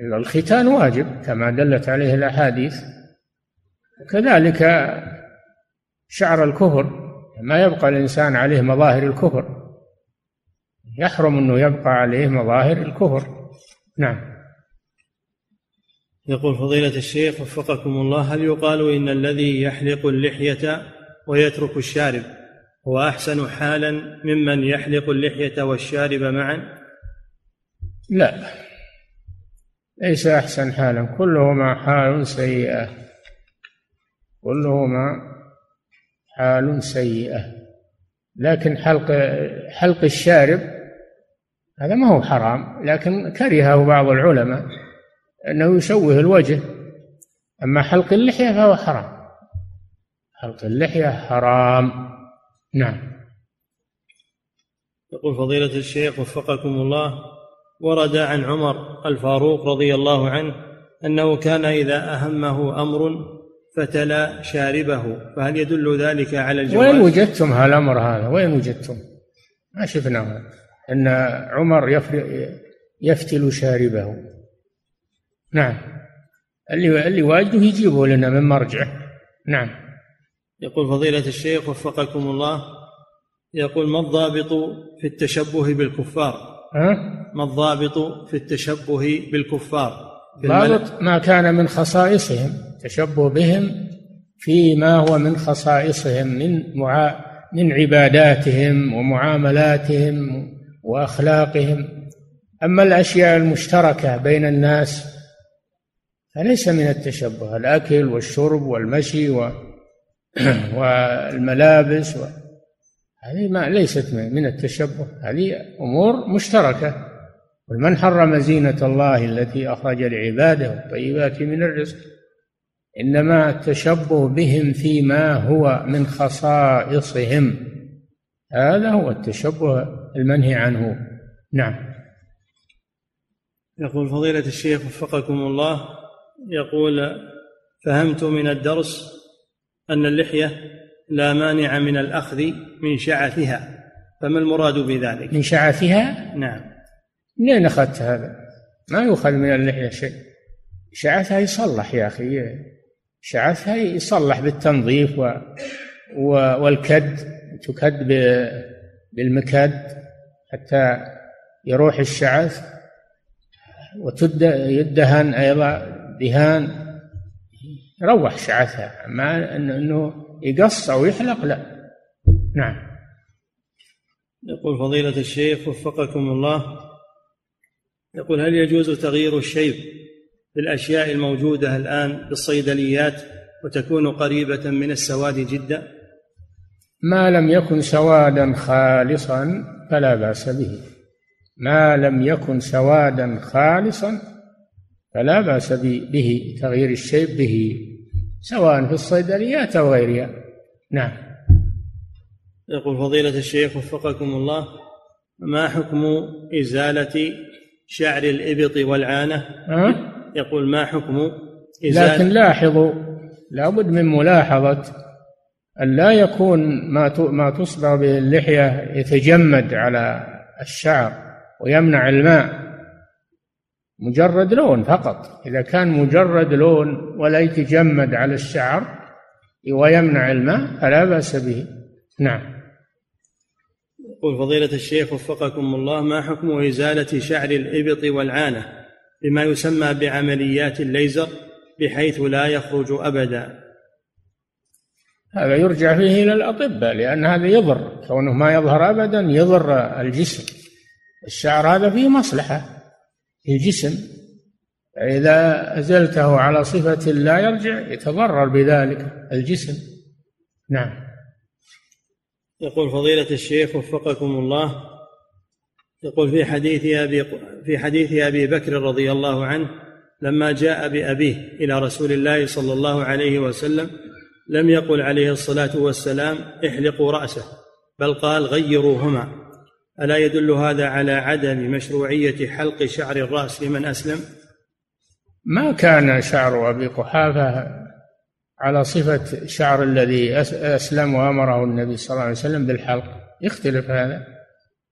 إلا الختان واجب كما دلت عليه الأحاديث. كذلك شعر الكفر ما يبقى الإنسان عليه مظاهر الكفر. يحرم أنه يبقى عليه مظاهر الكفر. نعم. يقول فضيلة الشيخ وفقكم الله هل يقال إن الذي يحلق اللحية ويترك الشارب هو أحسن حالا ممن يحلق اللحية والشارب معا؟ لا ليس أحسن حالا كلهما حال سيئة. كلهما حال سيئة. لكن حلق حلق الشارب هذا ما هو حرام لكن كرهه بعض العلماء. أنه يشوه الوجه. أما حلق اللحية فهو حرام. حلق اللحية حرام. نعم. يقول فضيلة الشيخ وفقكم الله ورد عن عمر الفاروق رضي الله عنه أنه كان إذا أهمه أمر فتلا شاربه. فهل يدل ذلك على الجواز؟ وين وجدتم هالأمر هذا وين وجدتم. ما شفناه. أن عمر يفتل شاربه. نعم. اللي اللي واجده يجيبه لنا من مرجعه. نعم. يقول فضيلة الشيخ وفقكم الله يقول ما الضابط في التشبه بالكفار؟ ها؟ ما الضابط في التشبه بالكفار؟ ضابط ما كان من خصائصهم تشبه بهم فيما هو من خصائصهم من معا من عباداتهم ومعاملاتهم وأخلاقهم. أما الأشياء المشتركة بين الناس فليس من التشبه الأكل والشرب والمشي و... [clears throat] والملابس و... هذه ما ليست من التشبه هذه أمور مشتركة. ومن حرم زينة الله التي أخرج لعباده والطيبات من الرزق؟ إنما التشبه بهم فيما هو من خصائصهم. هذا هو التشبه المنهي عنه. نعم. يقول فضيلة الشيخ وفقكم الله يقول فهمت من الدرس أن اللحية لا مانع من الأخذ من شعثها فما المراد بذلك؟ من شعثها؟ نعم. منين أخذت هذا؟ ما يؤخذ من اللحية شيء. شعثها يصلح يا أخي. شعثها يصلح بالتنظيف و... و... والكد. تكد بالمكد حتى يروح الشعث ويدهن أيضا دهان يروح شعثها أما أنه يقص أو يحلق لا. نعم. يقول فضيلة الشيخ وفقكم الله. يقول هل يجوز تغيير الشيب بالأشياء الموجودة الآن بالصيدليات وتكون قريبة من السواد جدا؟ ما لم يكن سوادا خالصا فلا بأس به. ما لم يكن سوادا خالصا فلا بأس به تغيير الشيب به سواء في الصيدليات أو غيرها. نعم. يقول فضيلة الشيخ وفقكم الله ما حكم إزالة شعر الإبط والعانة؟ أه؟ يقول ما حكم إزالة؟ لكن لاحظوا لابد من ملاحظة أن لا يكون ما ما تصبغ به اللحية يتجمد على الشعر ويمنع الماء. مجرد لون فقط. إذا كان مجرد لون ولا يتجمد على الشعر ويمنع الماء فلا بأس به. نعم. يقول فضيلة الشيخ وفقكم الله ما حكم إزالة شعر الإبط والعانة بما يسمى بعمليات الليزر بحيث لا يخرج أبدا؟ هذا يرجع فيه إلى الأطباء لأن هذا يضر. كونه ما يظهر أبدا يضر الجسم. الشعر هذا فيه مصلحة. الجسم إذا أزلته على صفة لا يرجع يتضرر بذلك الجسم. نعم. يقول فضيلة الشيخ وفقكم الله يقول في حديث أبي في حديث أبي بكر رضي الله عنه لما جاء بأبيه إلى رسول الله صلى الله عليه وسلم لم يقل عليه الصلاة والسلام احلقوا رأسه بل قال غيروهما. ألا يدل هذا على عدم مشروعية حلق شعر الرأس لمن أسلم؟ ما كان شعر أبي قحافة على صفة شعر الذي أسلم وأمره النبي صلى الله عليه وسلم بالحلق. يختلف هذا.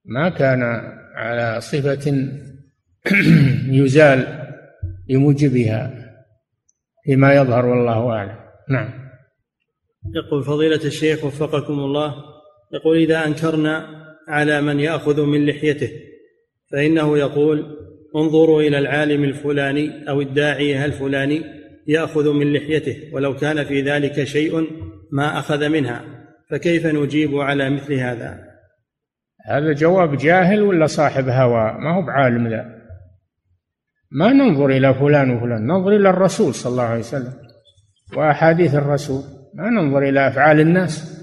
ما كان على صفة [clears throat] يزال بموجبها فيما يظهر والله أعلم. نعم. يقول فضيلة الشيخ وفقكم الله يقول إذا أنكرنا على من يأخذ من لحيته فإنه يقول انظروا إلى العالم الفلاني أو الداعية الفلاني يأخذ من لحيته ولو كان في ذلك شيء ما أخذ منها فكيف نجيب على مثل هذا؟ هذا جواب جاهل ولا صاحب هوى؟ ما هو بعالم ذا. ما ننظر إلى فلان وفلان ننظر إلى الرسول صلى الله عليه وسلم وأحاديث الرسول ما ننظر إلى أفعال الناس.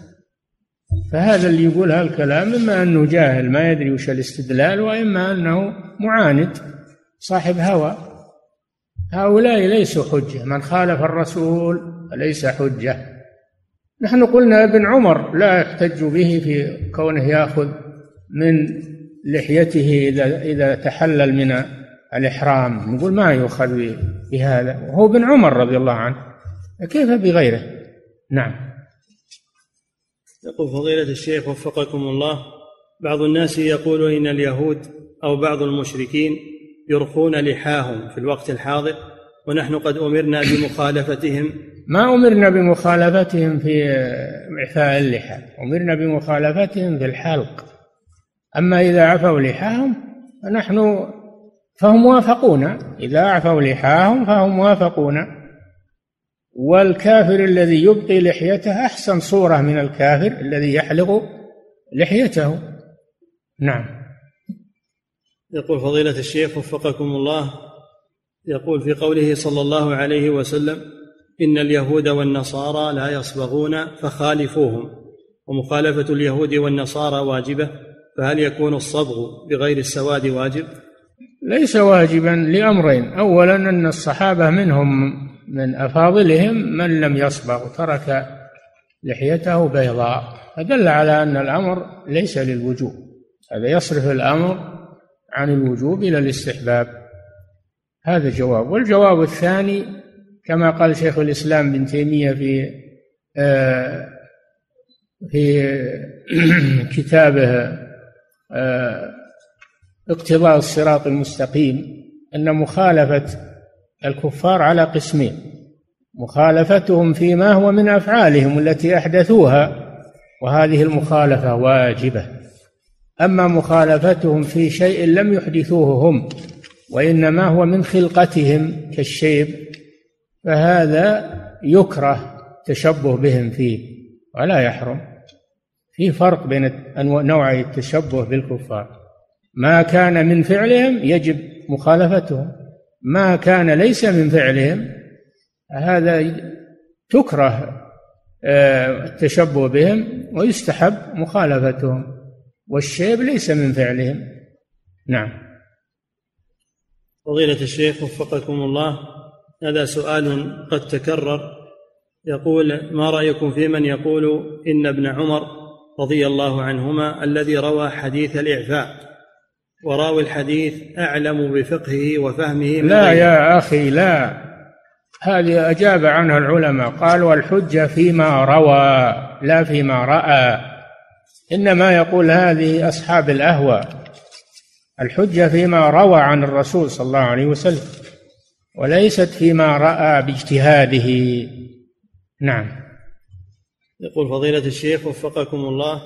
فهذا اللي يقول هالكلام إما أنه جاهل ما يدري وش الاستدلال وإما أنه معاند صاحب هوى. هؤلاء ليسوا حجة. من خالف الرسول فليس حجة. نحن قلنا ابن عمر لا يحتج به في كونه يأخذ من لحيته إذا إذا تحلل من الإحرام. نقول ما يؤخذ بهذا. وهو ابن عمر رضي الله عنه. كيف بغيره؟ نعم. يقول فضيلة الشيخ وفقكم الله بعض الناس يقول إن اليهود أو بعض المشركين يرخون لحاهم في الوقت الحاضر ونحن قد أمرنا بمخالفتهم. ما أمرنا بمخالفتهم في إعفاء اللحى أمرنا بمخالفتهم في الحلق. أما إذا عفوا لحاهم فنحن فهم موافقون إذا عفوا لحاهم فهم موافقون والكافر الذي يبقي لحيته أحسن صورة من الكافر الذي يحلق لحيته. نعم. يقول فضيلة الشيخ وفقكم الله يقول في قوله صلى الله عليه وسلم إن اليهود والنصارى لا يصبغون فخالفوهم ومخالفة اليهود والنصارى واجبة فهل يكون الصبغ بغير السواد واجب؟ ليس واجبا لأمرين. أولا أن الصحابة منهم من أفاضلهم من لم يصبغ ترك لحيته بيضاء. فدل على أن الأمر ليس للوجوب. هذا يصرف الأمر عن الوجوب إلى الاستحباب. هذا جواب والجواب الثاني كما قال شيخ الإسلام بن تيمية في آه، في [clears throat] كتابه آه، اقتضاء الصراط المستقيم أن مخالفة الكفار على قسمين مخالفتهم فيما هو من أفعالهم التي أحدثوها وهذه المخالفة واجبة. أما مخالفتهم في شيء لم يحدثوه هم وإنما هو من خلقتهم كالشيب فهذا يكره تشبه بهم فيه ولا يحرم. في فرق بين نوعي التشبه بالكفار. ما كان من فعلهم يجب مخالفتهم. ما كان ليس من فعلهم هذا تكره آه، التشبه بهم ويستحب مخالفتهم والشيب ليس من فعلهم. نعم. فضيلة الشيخ وفقكم الله هذا سؤال قد تكرر يقول ما رأيكم في من يقول إن ابن عمر رضي الله عنهما الذي روى حديث الإعفاء؟ وراوي الحديث أعلم بفقهه وفهمه من لا يا أخي لا. هذه أجاب عنها العلماء قالوا الحجة فيما روى لا فيما رأى. إنما يقول هذه أصحاب الأهوى. الحجة فيما روى عن الرسول صلى الله عليه وسلم وليست فيما رأى باجتهاده. نعم. يقول فضيلة الشيخ وفقكم الله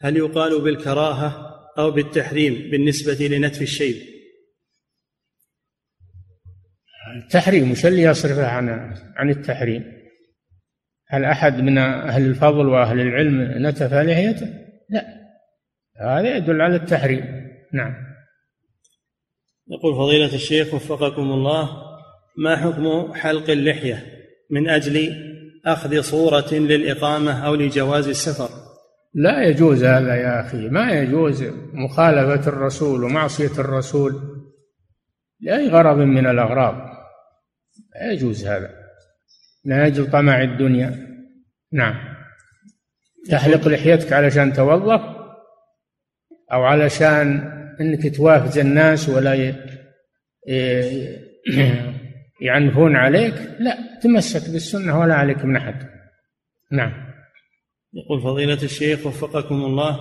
هل يقال بالكراهة؟ أو بالتحريم بالنسبة لنتف الشيب. التحريم وش اللي يصرفه عن عن التحريم؟ هل أحد من أهل الفضل وأهل العلم نتف لحيته؟ لا. هذا يدل على التحريم. نعم. يقول فضيلة الشيخ وفقكم الله ما حكم حلق اللحية من أجل أخذ صورة للإقامة أو لجواز السفر؟ لا يجوز هذا يا أخي ما يجوز مخالفة الرسول ومعصية الرسول لأي غرض من الأغراض لا يجوز هذا أجل طمع الدنيا. نعم. تحلق لحيتك علشان توظف أو علشان أنك توافز الناس ولا يعنفون عليك لا تمسك بالسنة ولا عليك من أحد. نعم. يقول فضيلة الشيخ وفقكم الله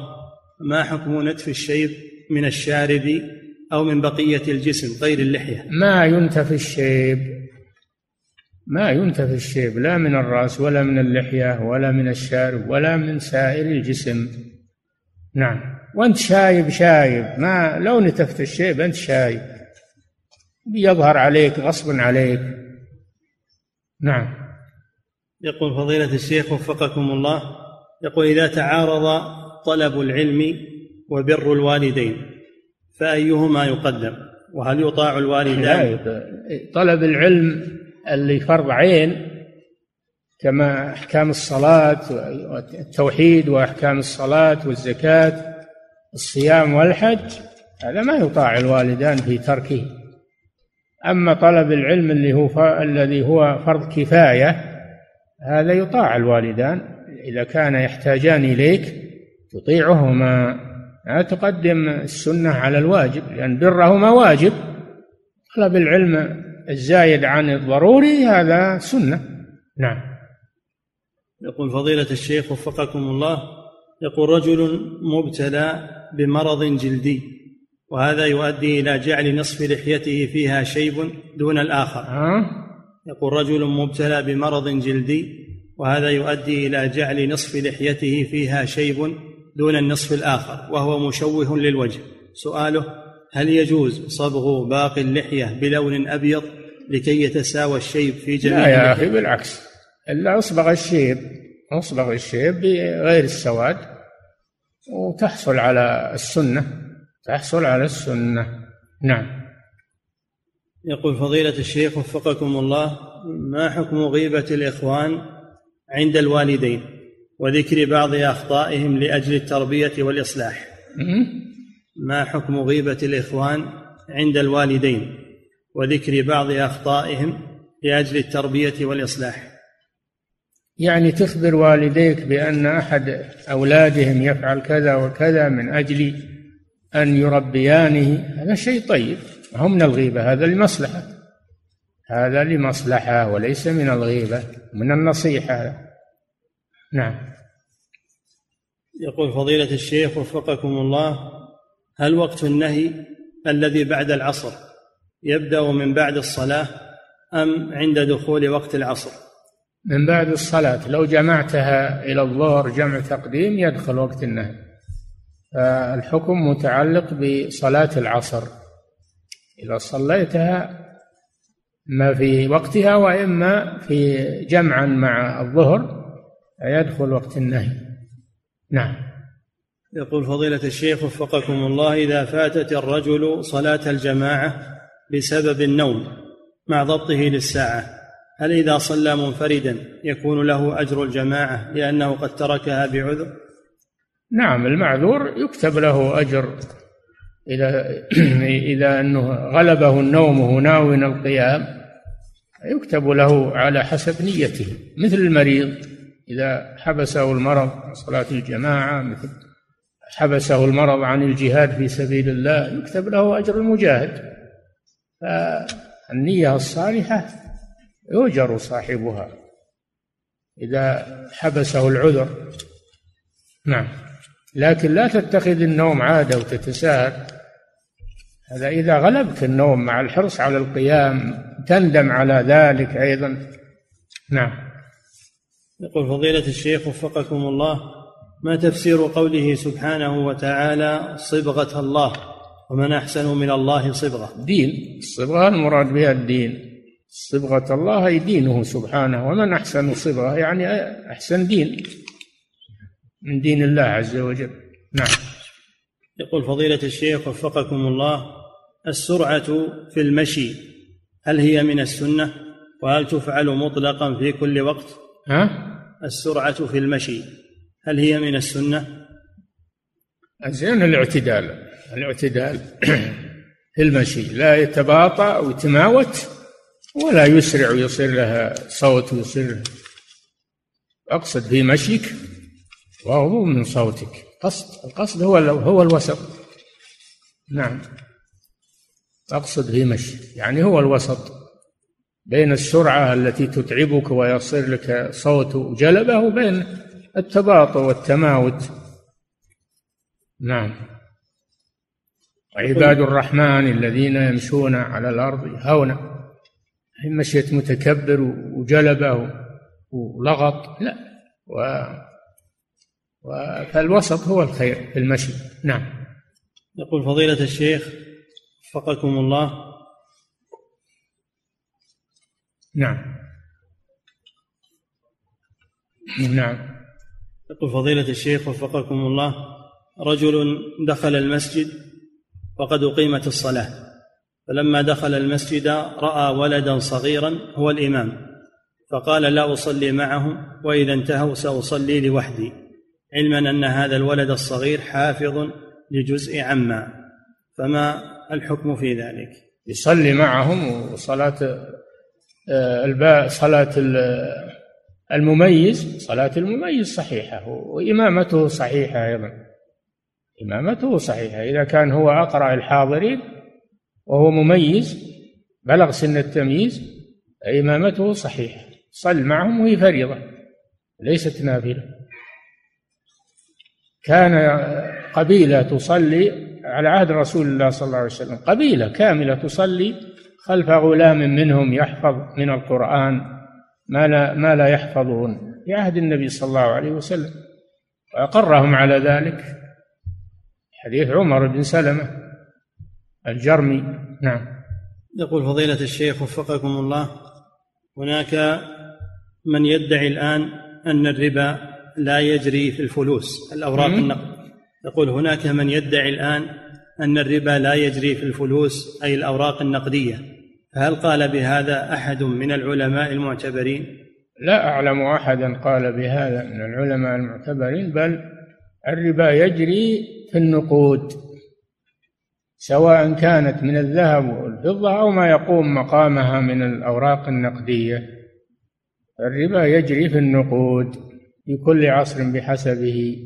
ما حكم نتف الشيب من الشارب أو من بقية الجسم غير اللحية؟ ما ينتف الشيب ما ينتف الشيب لا من الرأس ولا من اللحية ولا من الشارب ولا من سائر الجسم. نعم. وأنت شايب شايب. ما لو نتفت الشيب أنت شايب. بيظهر عليك غصبا عليك. نعم. يقول فضيلة الشيخ وفقكم الله يقول إذا تعارض طلب العلم وبر الوالدين فأيهما يقدم؟ وهل يطاع الوالدان؟ طلب العلم اللي فرض عين كما أحكام الصلاة والتوحيد وأحكام الصلاة والزكاة الصيام والحج هذا ما يطاع الوالدان في تركه. أما طلب العلم اللي هو الذي هو فرض كفاية هذا يطاع الوالدان. إذا كان يحتاجان إليك تطيعهما. لا تقدم السنة على الواجب لأن برهما واجب. طلب العلم الزايد عن الضروري هذا سنة. نعم. يقول فضيلة الشيخ وفقكم الله يقول رجل مبتلى بمرض جلدي وهذا يؤدي إلى جعل نصف لحيته فيها شيب دون الآخر. أه؟ يقول رجل مبتلى بمرض جلدي وهذا يؤدي إلى جعل نصف لحيته فيها شيب دون النصف الآخر وهو مشوه للوجه. سؤاله هل يجوز صبغ باقي اللحية بلون أبيض لكي يتساوى الشيب في جميع لا يا أخي بالعكس. إلا أصبغ الشيب أصبغ الشيب بغير السواد وتحصل على السنة تحصل على السنة. نعم. يقول فضيلة الشيخ وفقكم الله ما حكم غيبة الإخوان عند الوالدين وذكر بعض أخطائهم لأجل التربية والإصلاح. ما حكم غيبة الإخوان عند الوالدين؟ وذكر بعض أخطائهم لأجل التربية والإصلاح. يعني تخبر والديك بأن أحد أولادهم يفعل كذا وكذا من أجل أن يربيانه. هذا شيء طيب هو من الغيبة هذا لمصلحة. هذا لمصلحة وليس من الغيبة من النصيحة. نعم. يقول فضيلة الشيخ وفقكم الله هل وقت النهي الذي بعد العصر يبدأ من بعد الصلاة أم عند دخول وقت العصر؟ من بعد الصلاة لو جمعتها إلى الظهر جمع تقديم يدخل وقت النهي. فالحكم متعلق بصلاة العصر. إذا صليتها ما في وقتها وإما في جمعا مع الظهر يدخل وقت النهي. نعم. يقول فضيلة الشيخ وفقكم الله إذا فاتت الرجل صلاة الجماعة بسبب النوم مع ضبطه للساعة هل إذا صلى منفردا يكون له أجر الجماعة لأنه قد تركها بعذر؟ نعم المعذور يكتب له أجر إذا [clears throat] إذا أنه غلبه النوم وهو ناوي القيام يكتب له على حسب نيته مثل المريض إذا حبسه المرض عن صلاة الجماعة مثل حبسه المرض عن الجهاد في سبيل الله يكتب له أجر المجاهد. فالنية الصالحة يؤجر صاحبها إذا حبسه العذر. نعم. لكن لا تتخذ النوم عادة وتتساهل هذا إذا غلبك النوم مع الحرص على القيام تندم على ذلك أيضا. نعم. يقول فضيلة الشيخ وفقكم الله ما تفسير قوله سبحانه وتعالى صبغة الله ومن أحسن من الله صبغة؟ دين. الصبغة المراد بها الدين. صبغة الله أي دينه سبحانه ومن أحسن صبغة يعني أحسن دين من دين الله عز وجل. نعم. يقول فضيلة الشيخ وفقكم الله السرعة في المشي. هل هي من السنة؟ وهل تفعل مطلقا في كل وقت؟ ها؟ السرعة في المشي. هل هي من السنة؟ زين الاعتدال. الاعتدال في المشي. لا يتباطأ ويتماوت ولا يسرع ويصير لها صوت ويصير. أقصد في مشيك وهو من صوتك. قصد القصد هو هو الوسط. نعم. أقصد في مشي. يعني هو الوسط بين السرعة التي تتعبك ويصير لك صوت جلبة وبين التباطؤ والتماوت. نعم. عباد الرحمن الذين يمشون على الأرض هونا مشية متكبر وجلبة ولغط. لا. و فالوسط هو الخير في المشي. نعم. يقول فضيلة الشيخ وفقكم الله. نعم. نعم. يقول فضيلة الشيخ وفقكم الله رجل دخل المسجد وقد أقيمت الصلاة فلما دخل المسجد رأى ولدا صغيرا هو الإمام فقال لا أصلي معهم وإذا انتهوا سأصلي لوحدي علما أن هذا الولد الصغير حافظ لجزء عما فما الحكم في ذلك. يصلي معهم وصلاة آه، الباء صلاة المميز صلاة المميز صحيحة وإمامته صحيحة أيضا. إمامته صحيحة. إذا كان هو أقرأ الحاضرين وهو مميز بلغ سن التمييز إمامته صحيحة. صل معهم وهي فريضة ليست نافلة. كان قبيلة تصلي على عهد رسول الله صلى الله عليه وسلم. قبيلة كاملة تصلي خلف غلام منهم يحفظ من القرآن ما لا ما لا يحفظون في عهد النبي صلى الله عليه وسلم وأقرهم على ذلك. حديث عمر بن سلمة الجرمي. نعم. يقول فضيلة الشيخ وفقكم الله هناك من يدعي الآن أن الربا لا يجري في الفلوس الأوراق النقد. يقول هناك من يدعي الآن أن الربا لا يجري في الفلوس أي الأوراق النقدية. فهل قال بهذا أحد من العلماء المعتبرين؟ لا أعلم أحدا قال بهذا من العلماء المعتبرين بل الربا يجري في النقود سواء كانت من الذهب والفضة أو ما يقوم مقامها من الأوراق النقدية. الربا يجري في النقود في كل عصر بحسبه.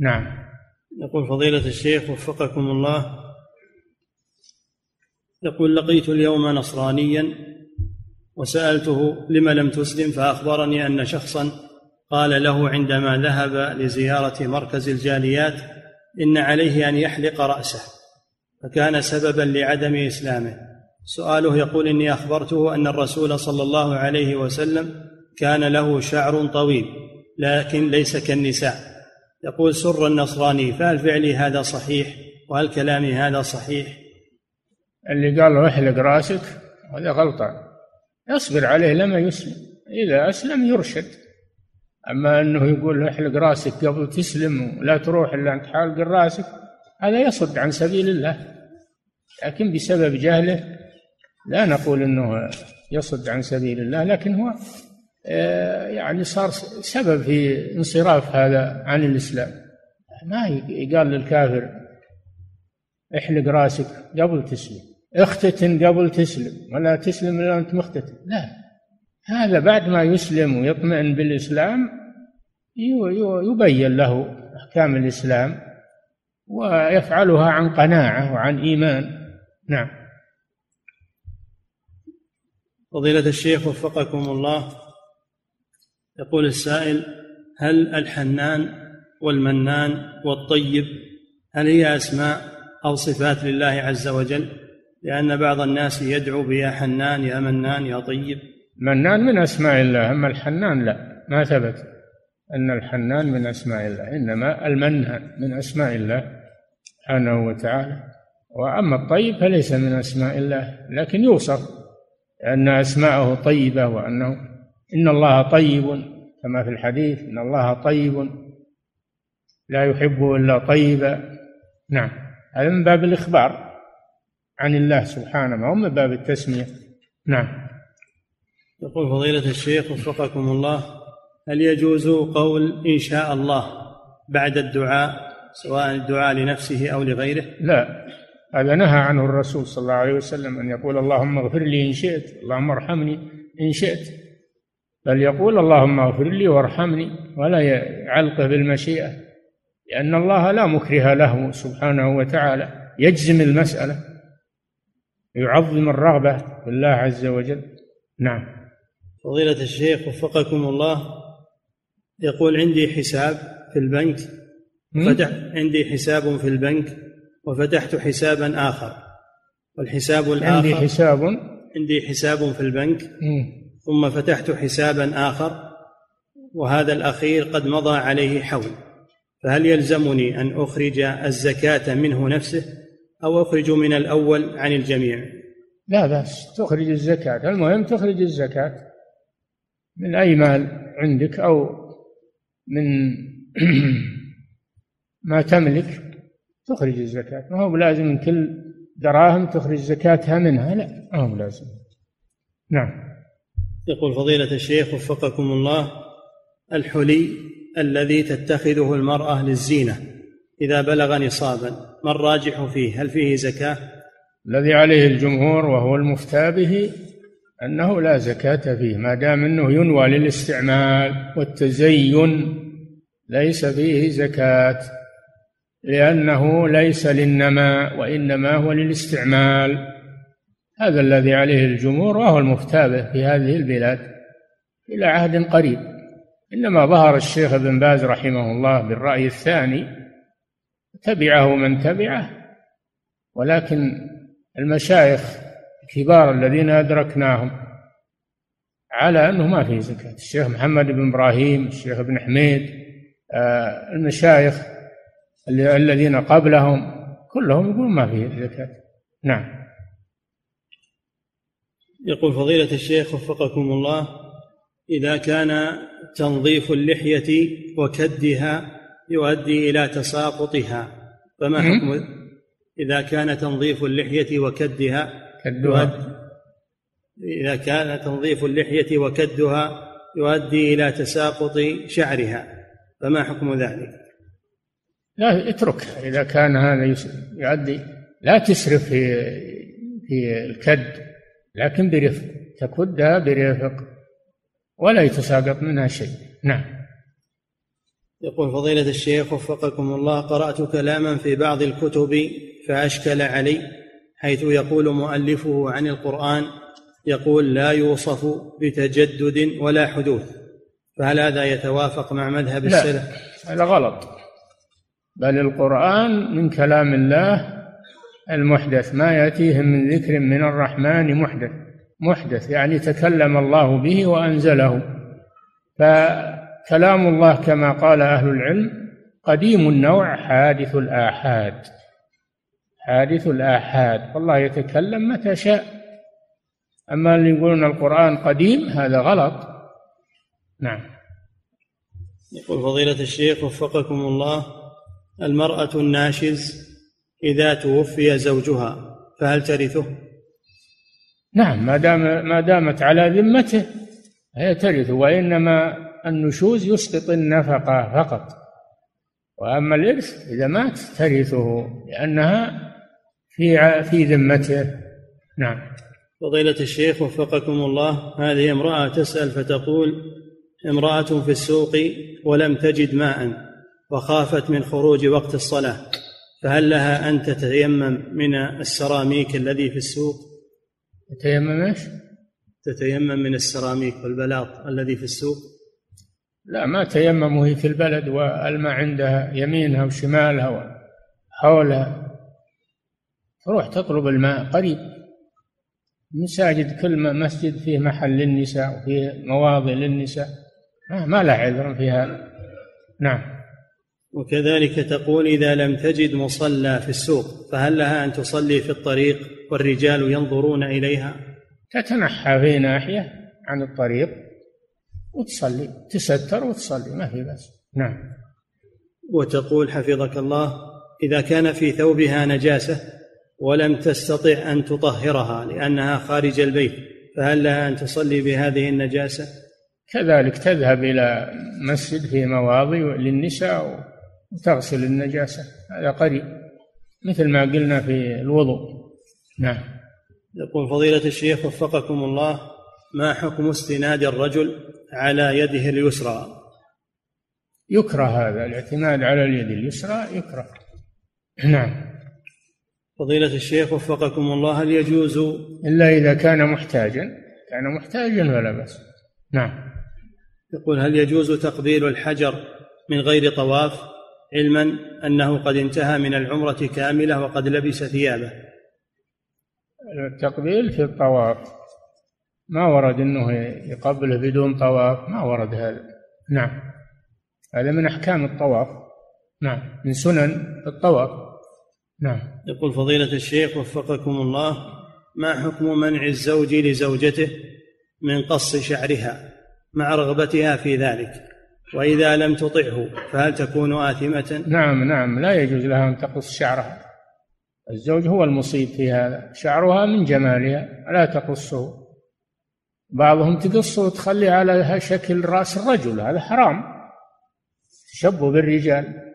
نعم. يقول فضيلة الشيخ وفقكم الله يقول لقيت اليوم نصرانيا وسألته لم لم تسلم فأخبرني أن شخصا قال له عندما ذهب لزيارة مركز الجاليات إن عليه أن يحلق رأسه فكان سببا لعدم إسلامه. سؤاله يقول إني أخبرته أن الرسول صلى الله عليه وسلم كان له شعر طويل لكن ليس كالنساء. يقول سر النصراني فهل فعلي هذا صحيح؟ وهل كلامي هذا صحيح؟ اللي قال له احلق رأسك هذا غلطان. يصبر عليه لما يسلم. إذا أسلم يرشد. أما أنه يقول له احلق رأسك قبل تسلم ولا تروح إلا أنت حالق رأسك هذا يصد عن سبيل الله. لكن بسبب جهله لا نقول إنه يصد عن سبيل الله لكن هو يعني صار سبب في انصراف هذا عن الإسلام. ما يقال للكافر احلق راسك قبل تسلم. اختتن قبل تسلم. ولا تسلم إلا انت مختتن. لا. هذا بعد ما يسلم ويطمئن بالإسلام يبين له أحكام الإسلام ويفعلها عن قناعة وعن إيمان. نعم. فضيلة الشيخ وفقكم الله. يقول السائل هل الحنان والمنان والطيب هل هي أسماء أو صفات لله عز وجل؟ لأن بعض الناس يدعو بيا حنان يا منان يا طيب. منان من أسماء الله أما الحنان لا ما ثبت أن الحنان من أسماء الله إنما المنان من أسماء الله سبحانه وتعالى. وأما الطيب فليس من أسماء الله لكن يوصف أن أسماءه طيبة وأنه إن الله طيب كما في الحديث إن الله طيب. لا يحب إلا طيبا نعم. هذا من باب الإخبار عن الله سبحانه ما هو من باب التسمية. نعم. يقول فضيلة الشيخ وفقكم الله هل يجوز قول إن شاء الله بعد الدعاء سواء الدعاء لنفسه أو لغيره؟ لا. هذا نهى عنه الرسول صلى الله عليه وسلم أن يقول اللهم اغفر لي إن شئت اللهم ارحمني إن شئت. بل يقول اللهم اغفر لي وارحمني ولا يعلقه بالمشيئة لأن الله لا مكره له سبحانه وتعالى يجزم المسألة يعظم الرغبة في الله عز وجل. نعم. فضيلة الشيخ وفقكم الله يقول عندي حساب في البنك فتح عندي حساب في البنك وفتحت حسابا آخر والحساب الآخر عندي حساب عندي حساب في البنك ثم فتحت حسابا آخر وهذا الأخير قد مضى عليه حول. فهل يلزمني أن أخرج الزكاة منه نفسه أو أخرج من الأول عن الجميع؟ لا بأس تخرج الزكاة. المهم تخرج الزكاة من أي مال عندك أو من [clears throat] ما تملك تخرج الزكاة. ما هو لازم من كل دراهم تخرج زكاتها منها لا ما هو لازم نعم. يقول فضيلة الشيخ وفقكم الله الحلي الذي تتخذه المرأة للزينة إذا بلغ نصابا ما الراجح فيه؟ هل فيه زكاة؟ الذي عليه الجمهور وهو المفتى به أنه لا زكاة فيه ما دام أنه ينوى للاستعمال والتزين ليس فيه زكاة لأنه ليس للنماء وإنما هو للاستعمال. هذا الذي عليه الجمهور وهو المفتى به في هذه البلاد إلى عهد قريب. إنما ظهر الشيخ ابن باز رحمه الله بالرأي الثاني تبعه من تبعه ولكن المشايخ الكبار الذين أدركناهم على أنه ما فيه زكاة. الشيخ محمد بن إبراهيم الشيخ ابن حميد آه، المشايخ الذين قبلهم كلهم يقولون ما فيه زكاة. نعم. يقول فضيلة الشيخ وفقكم الله إذا كان تنظيف اللحية وكدها يؤدي إلى تساقطها فما حكم؟ إذا كان تنظيف اللحية وكدها كدها. إذا كان تنظيف اللحية وكدها يؤدي إلى تساقط شعرها فما حكم ذلك؟ لا اتركها إذا كان هذا يؤدي لا تسرف في في الكد. لكن برفق. تكدها برفق ولا يتساقط منها شيء. نعم. يقول فضيلة الشيخ وفقكم الله قرأت كلاما في بعض الكتب فأشكل علي حيث يقول مؤلفه عن القرآن يقول لا يوصف بتجدد ولا حدوث. فهل هذا يتوافق مع مذهب السلف؟ هذا غلط. بل القرآن من كلام الله المحدث ما يأتيهم من ذكر من الرحمن محدث. محدث يعني تكلم الله به وأنزله. فكلام الله كما قال أهل العلم قديم النوع حادث الآحاد. حادث الآحاد. والله يتكلم متى شاء. أما اللي يقولون القرآن قديم هذا غلط. نعم. يقول فضيلة الشيخ وفقكم الله المرأة الناشز إذا توفي زوجها فهل ترثه؟ نعم ما دام ما دامت على ذمته هي ترث وإنما النشوز يسقط النفقة فقط. وأما الإرث إذا مات ترثه لأنها في في ذمته. نعم. فضيلة الشيخ وفقكم الله هذه امرأة تسأل فتقول امرأة في السوق ولم تجد ماء وخافت من خروج وقت الصلاة. فهل لها أن تتيمم من السراميك الذي في السوق؟ تتيمم إيش؟ تتيمم من السراميك والبلاط الذي في السوق؟ لا ما تيمم وهي في البلد والماء عندها يمينها وشمالها وحولها تروح تطلب الماء قريب. مساجد كل مسجد فيه محل للنساء وفيه مواضع للنساء. ما له عذر في هذا نعم. وكذلك تقول إذا لم تجد مصلى في السوق فهل لها أن تصلي في الطريق والرجال ينظرون إليها؟ تتنحى في ناحية عن الطريق وتصلي تستر وتصلي ما في بس نعم. وتقول حفظك الله إذا كان في ثوبها نجاسة ولم تستطع أن تطهرها لأنها خارج البيت فهل لها أن تصلي بهذه النجاسة؟ كذلك تذهب إلى مسجد في مواضع للنساء وتغسل النجاسة هذا قريب مثل ما قلنا في الوضوء. نعم. يقول فضيلة الشيخ وفقكم الله ما حكم استناد الرجل على يده اليسرى؟ يكره هذا الاعتماد على اليد اليسرى يكره. نعم. فضيلة الشيخ وفقكم الله هل يجوز؟ إلا إذا كان محتاجا كان محتاجا ولا بأس. نعم. يقول هل يجوز تقبيل الحجر من غير طواف؟ علما أنه قد انتهى من العمرة كاملة وقد لبس ثيابه. التقبيل في الطواف. ما ورد إنه يقبله بدون طواف. ما ورد هذا. نعم. هذا من أحكام الطواف. نعم. من سنن الطواف. نعم. يقول فضيلة الشيخ وفقكم الله ما حكم منع الزوج لزوجته من قص شعرها مع رغبتها في ذلك؟ وإذا لم تطعه فهل تكون آثمة؟ نعم نعم. لا يجوز لها أن تقص شعرها. الزوج هو المصيب في هذا. شعرها من جمالها لا تقصه. بعضهم تقصه وتخلي على شكل رأس الرجل هذا حرام. تشبه بالرجال.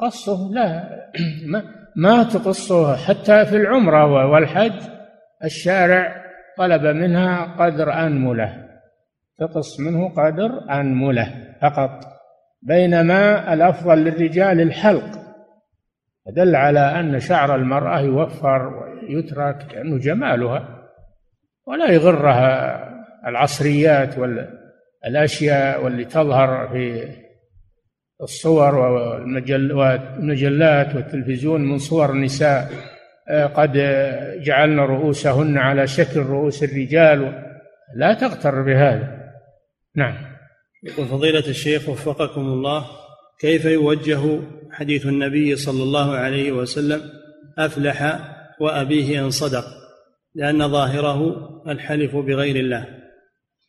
قصه لا. ما, ما تقصه. حتى في العمرة والحج الشارع طلب منها قدر أنملة. تقص منه قدر أنملة فقط. بينما الأفضل للرجال الحلق. دل على أن شعر المرأة يوفر ويترك لأنه جمالها ولا يغرها العصريات والأشياء واللي تظهر في الصور والمجلات والتلفزيون من صور النساء. آه، قد جعلنا رؤوسهن على شكل رؤوس الرجال. لا تغتر بهذا. نعم. يقول فضيلة الشيخ وفقكم الله كيف يوجه حديث النبي صلى الله عليه وسلم أفلح وأبيه إن صدق لأن ظاهره الحلف بغير الله؟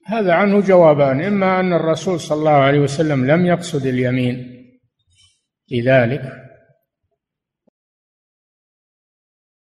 هذا عنه جوابان إما أن الرسول صلى الله عليه وسلم لم يقصد اليمين في ذلك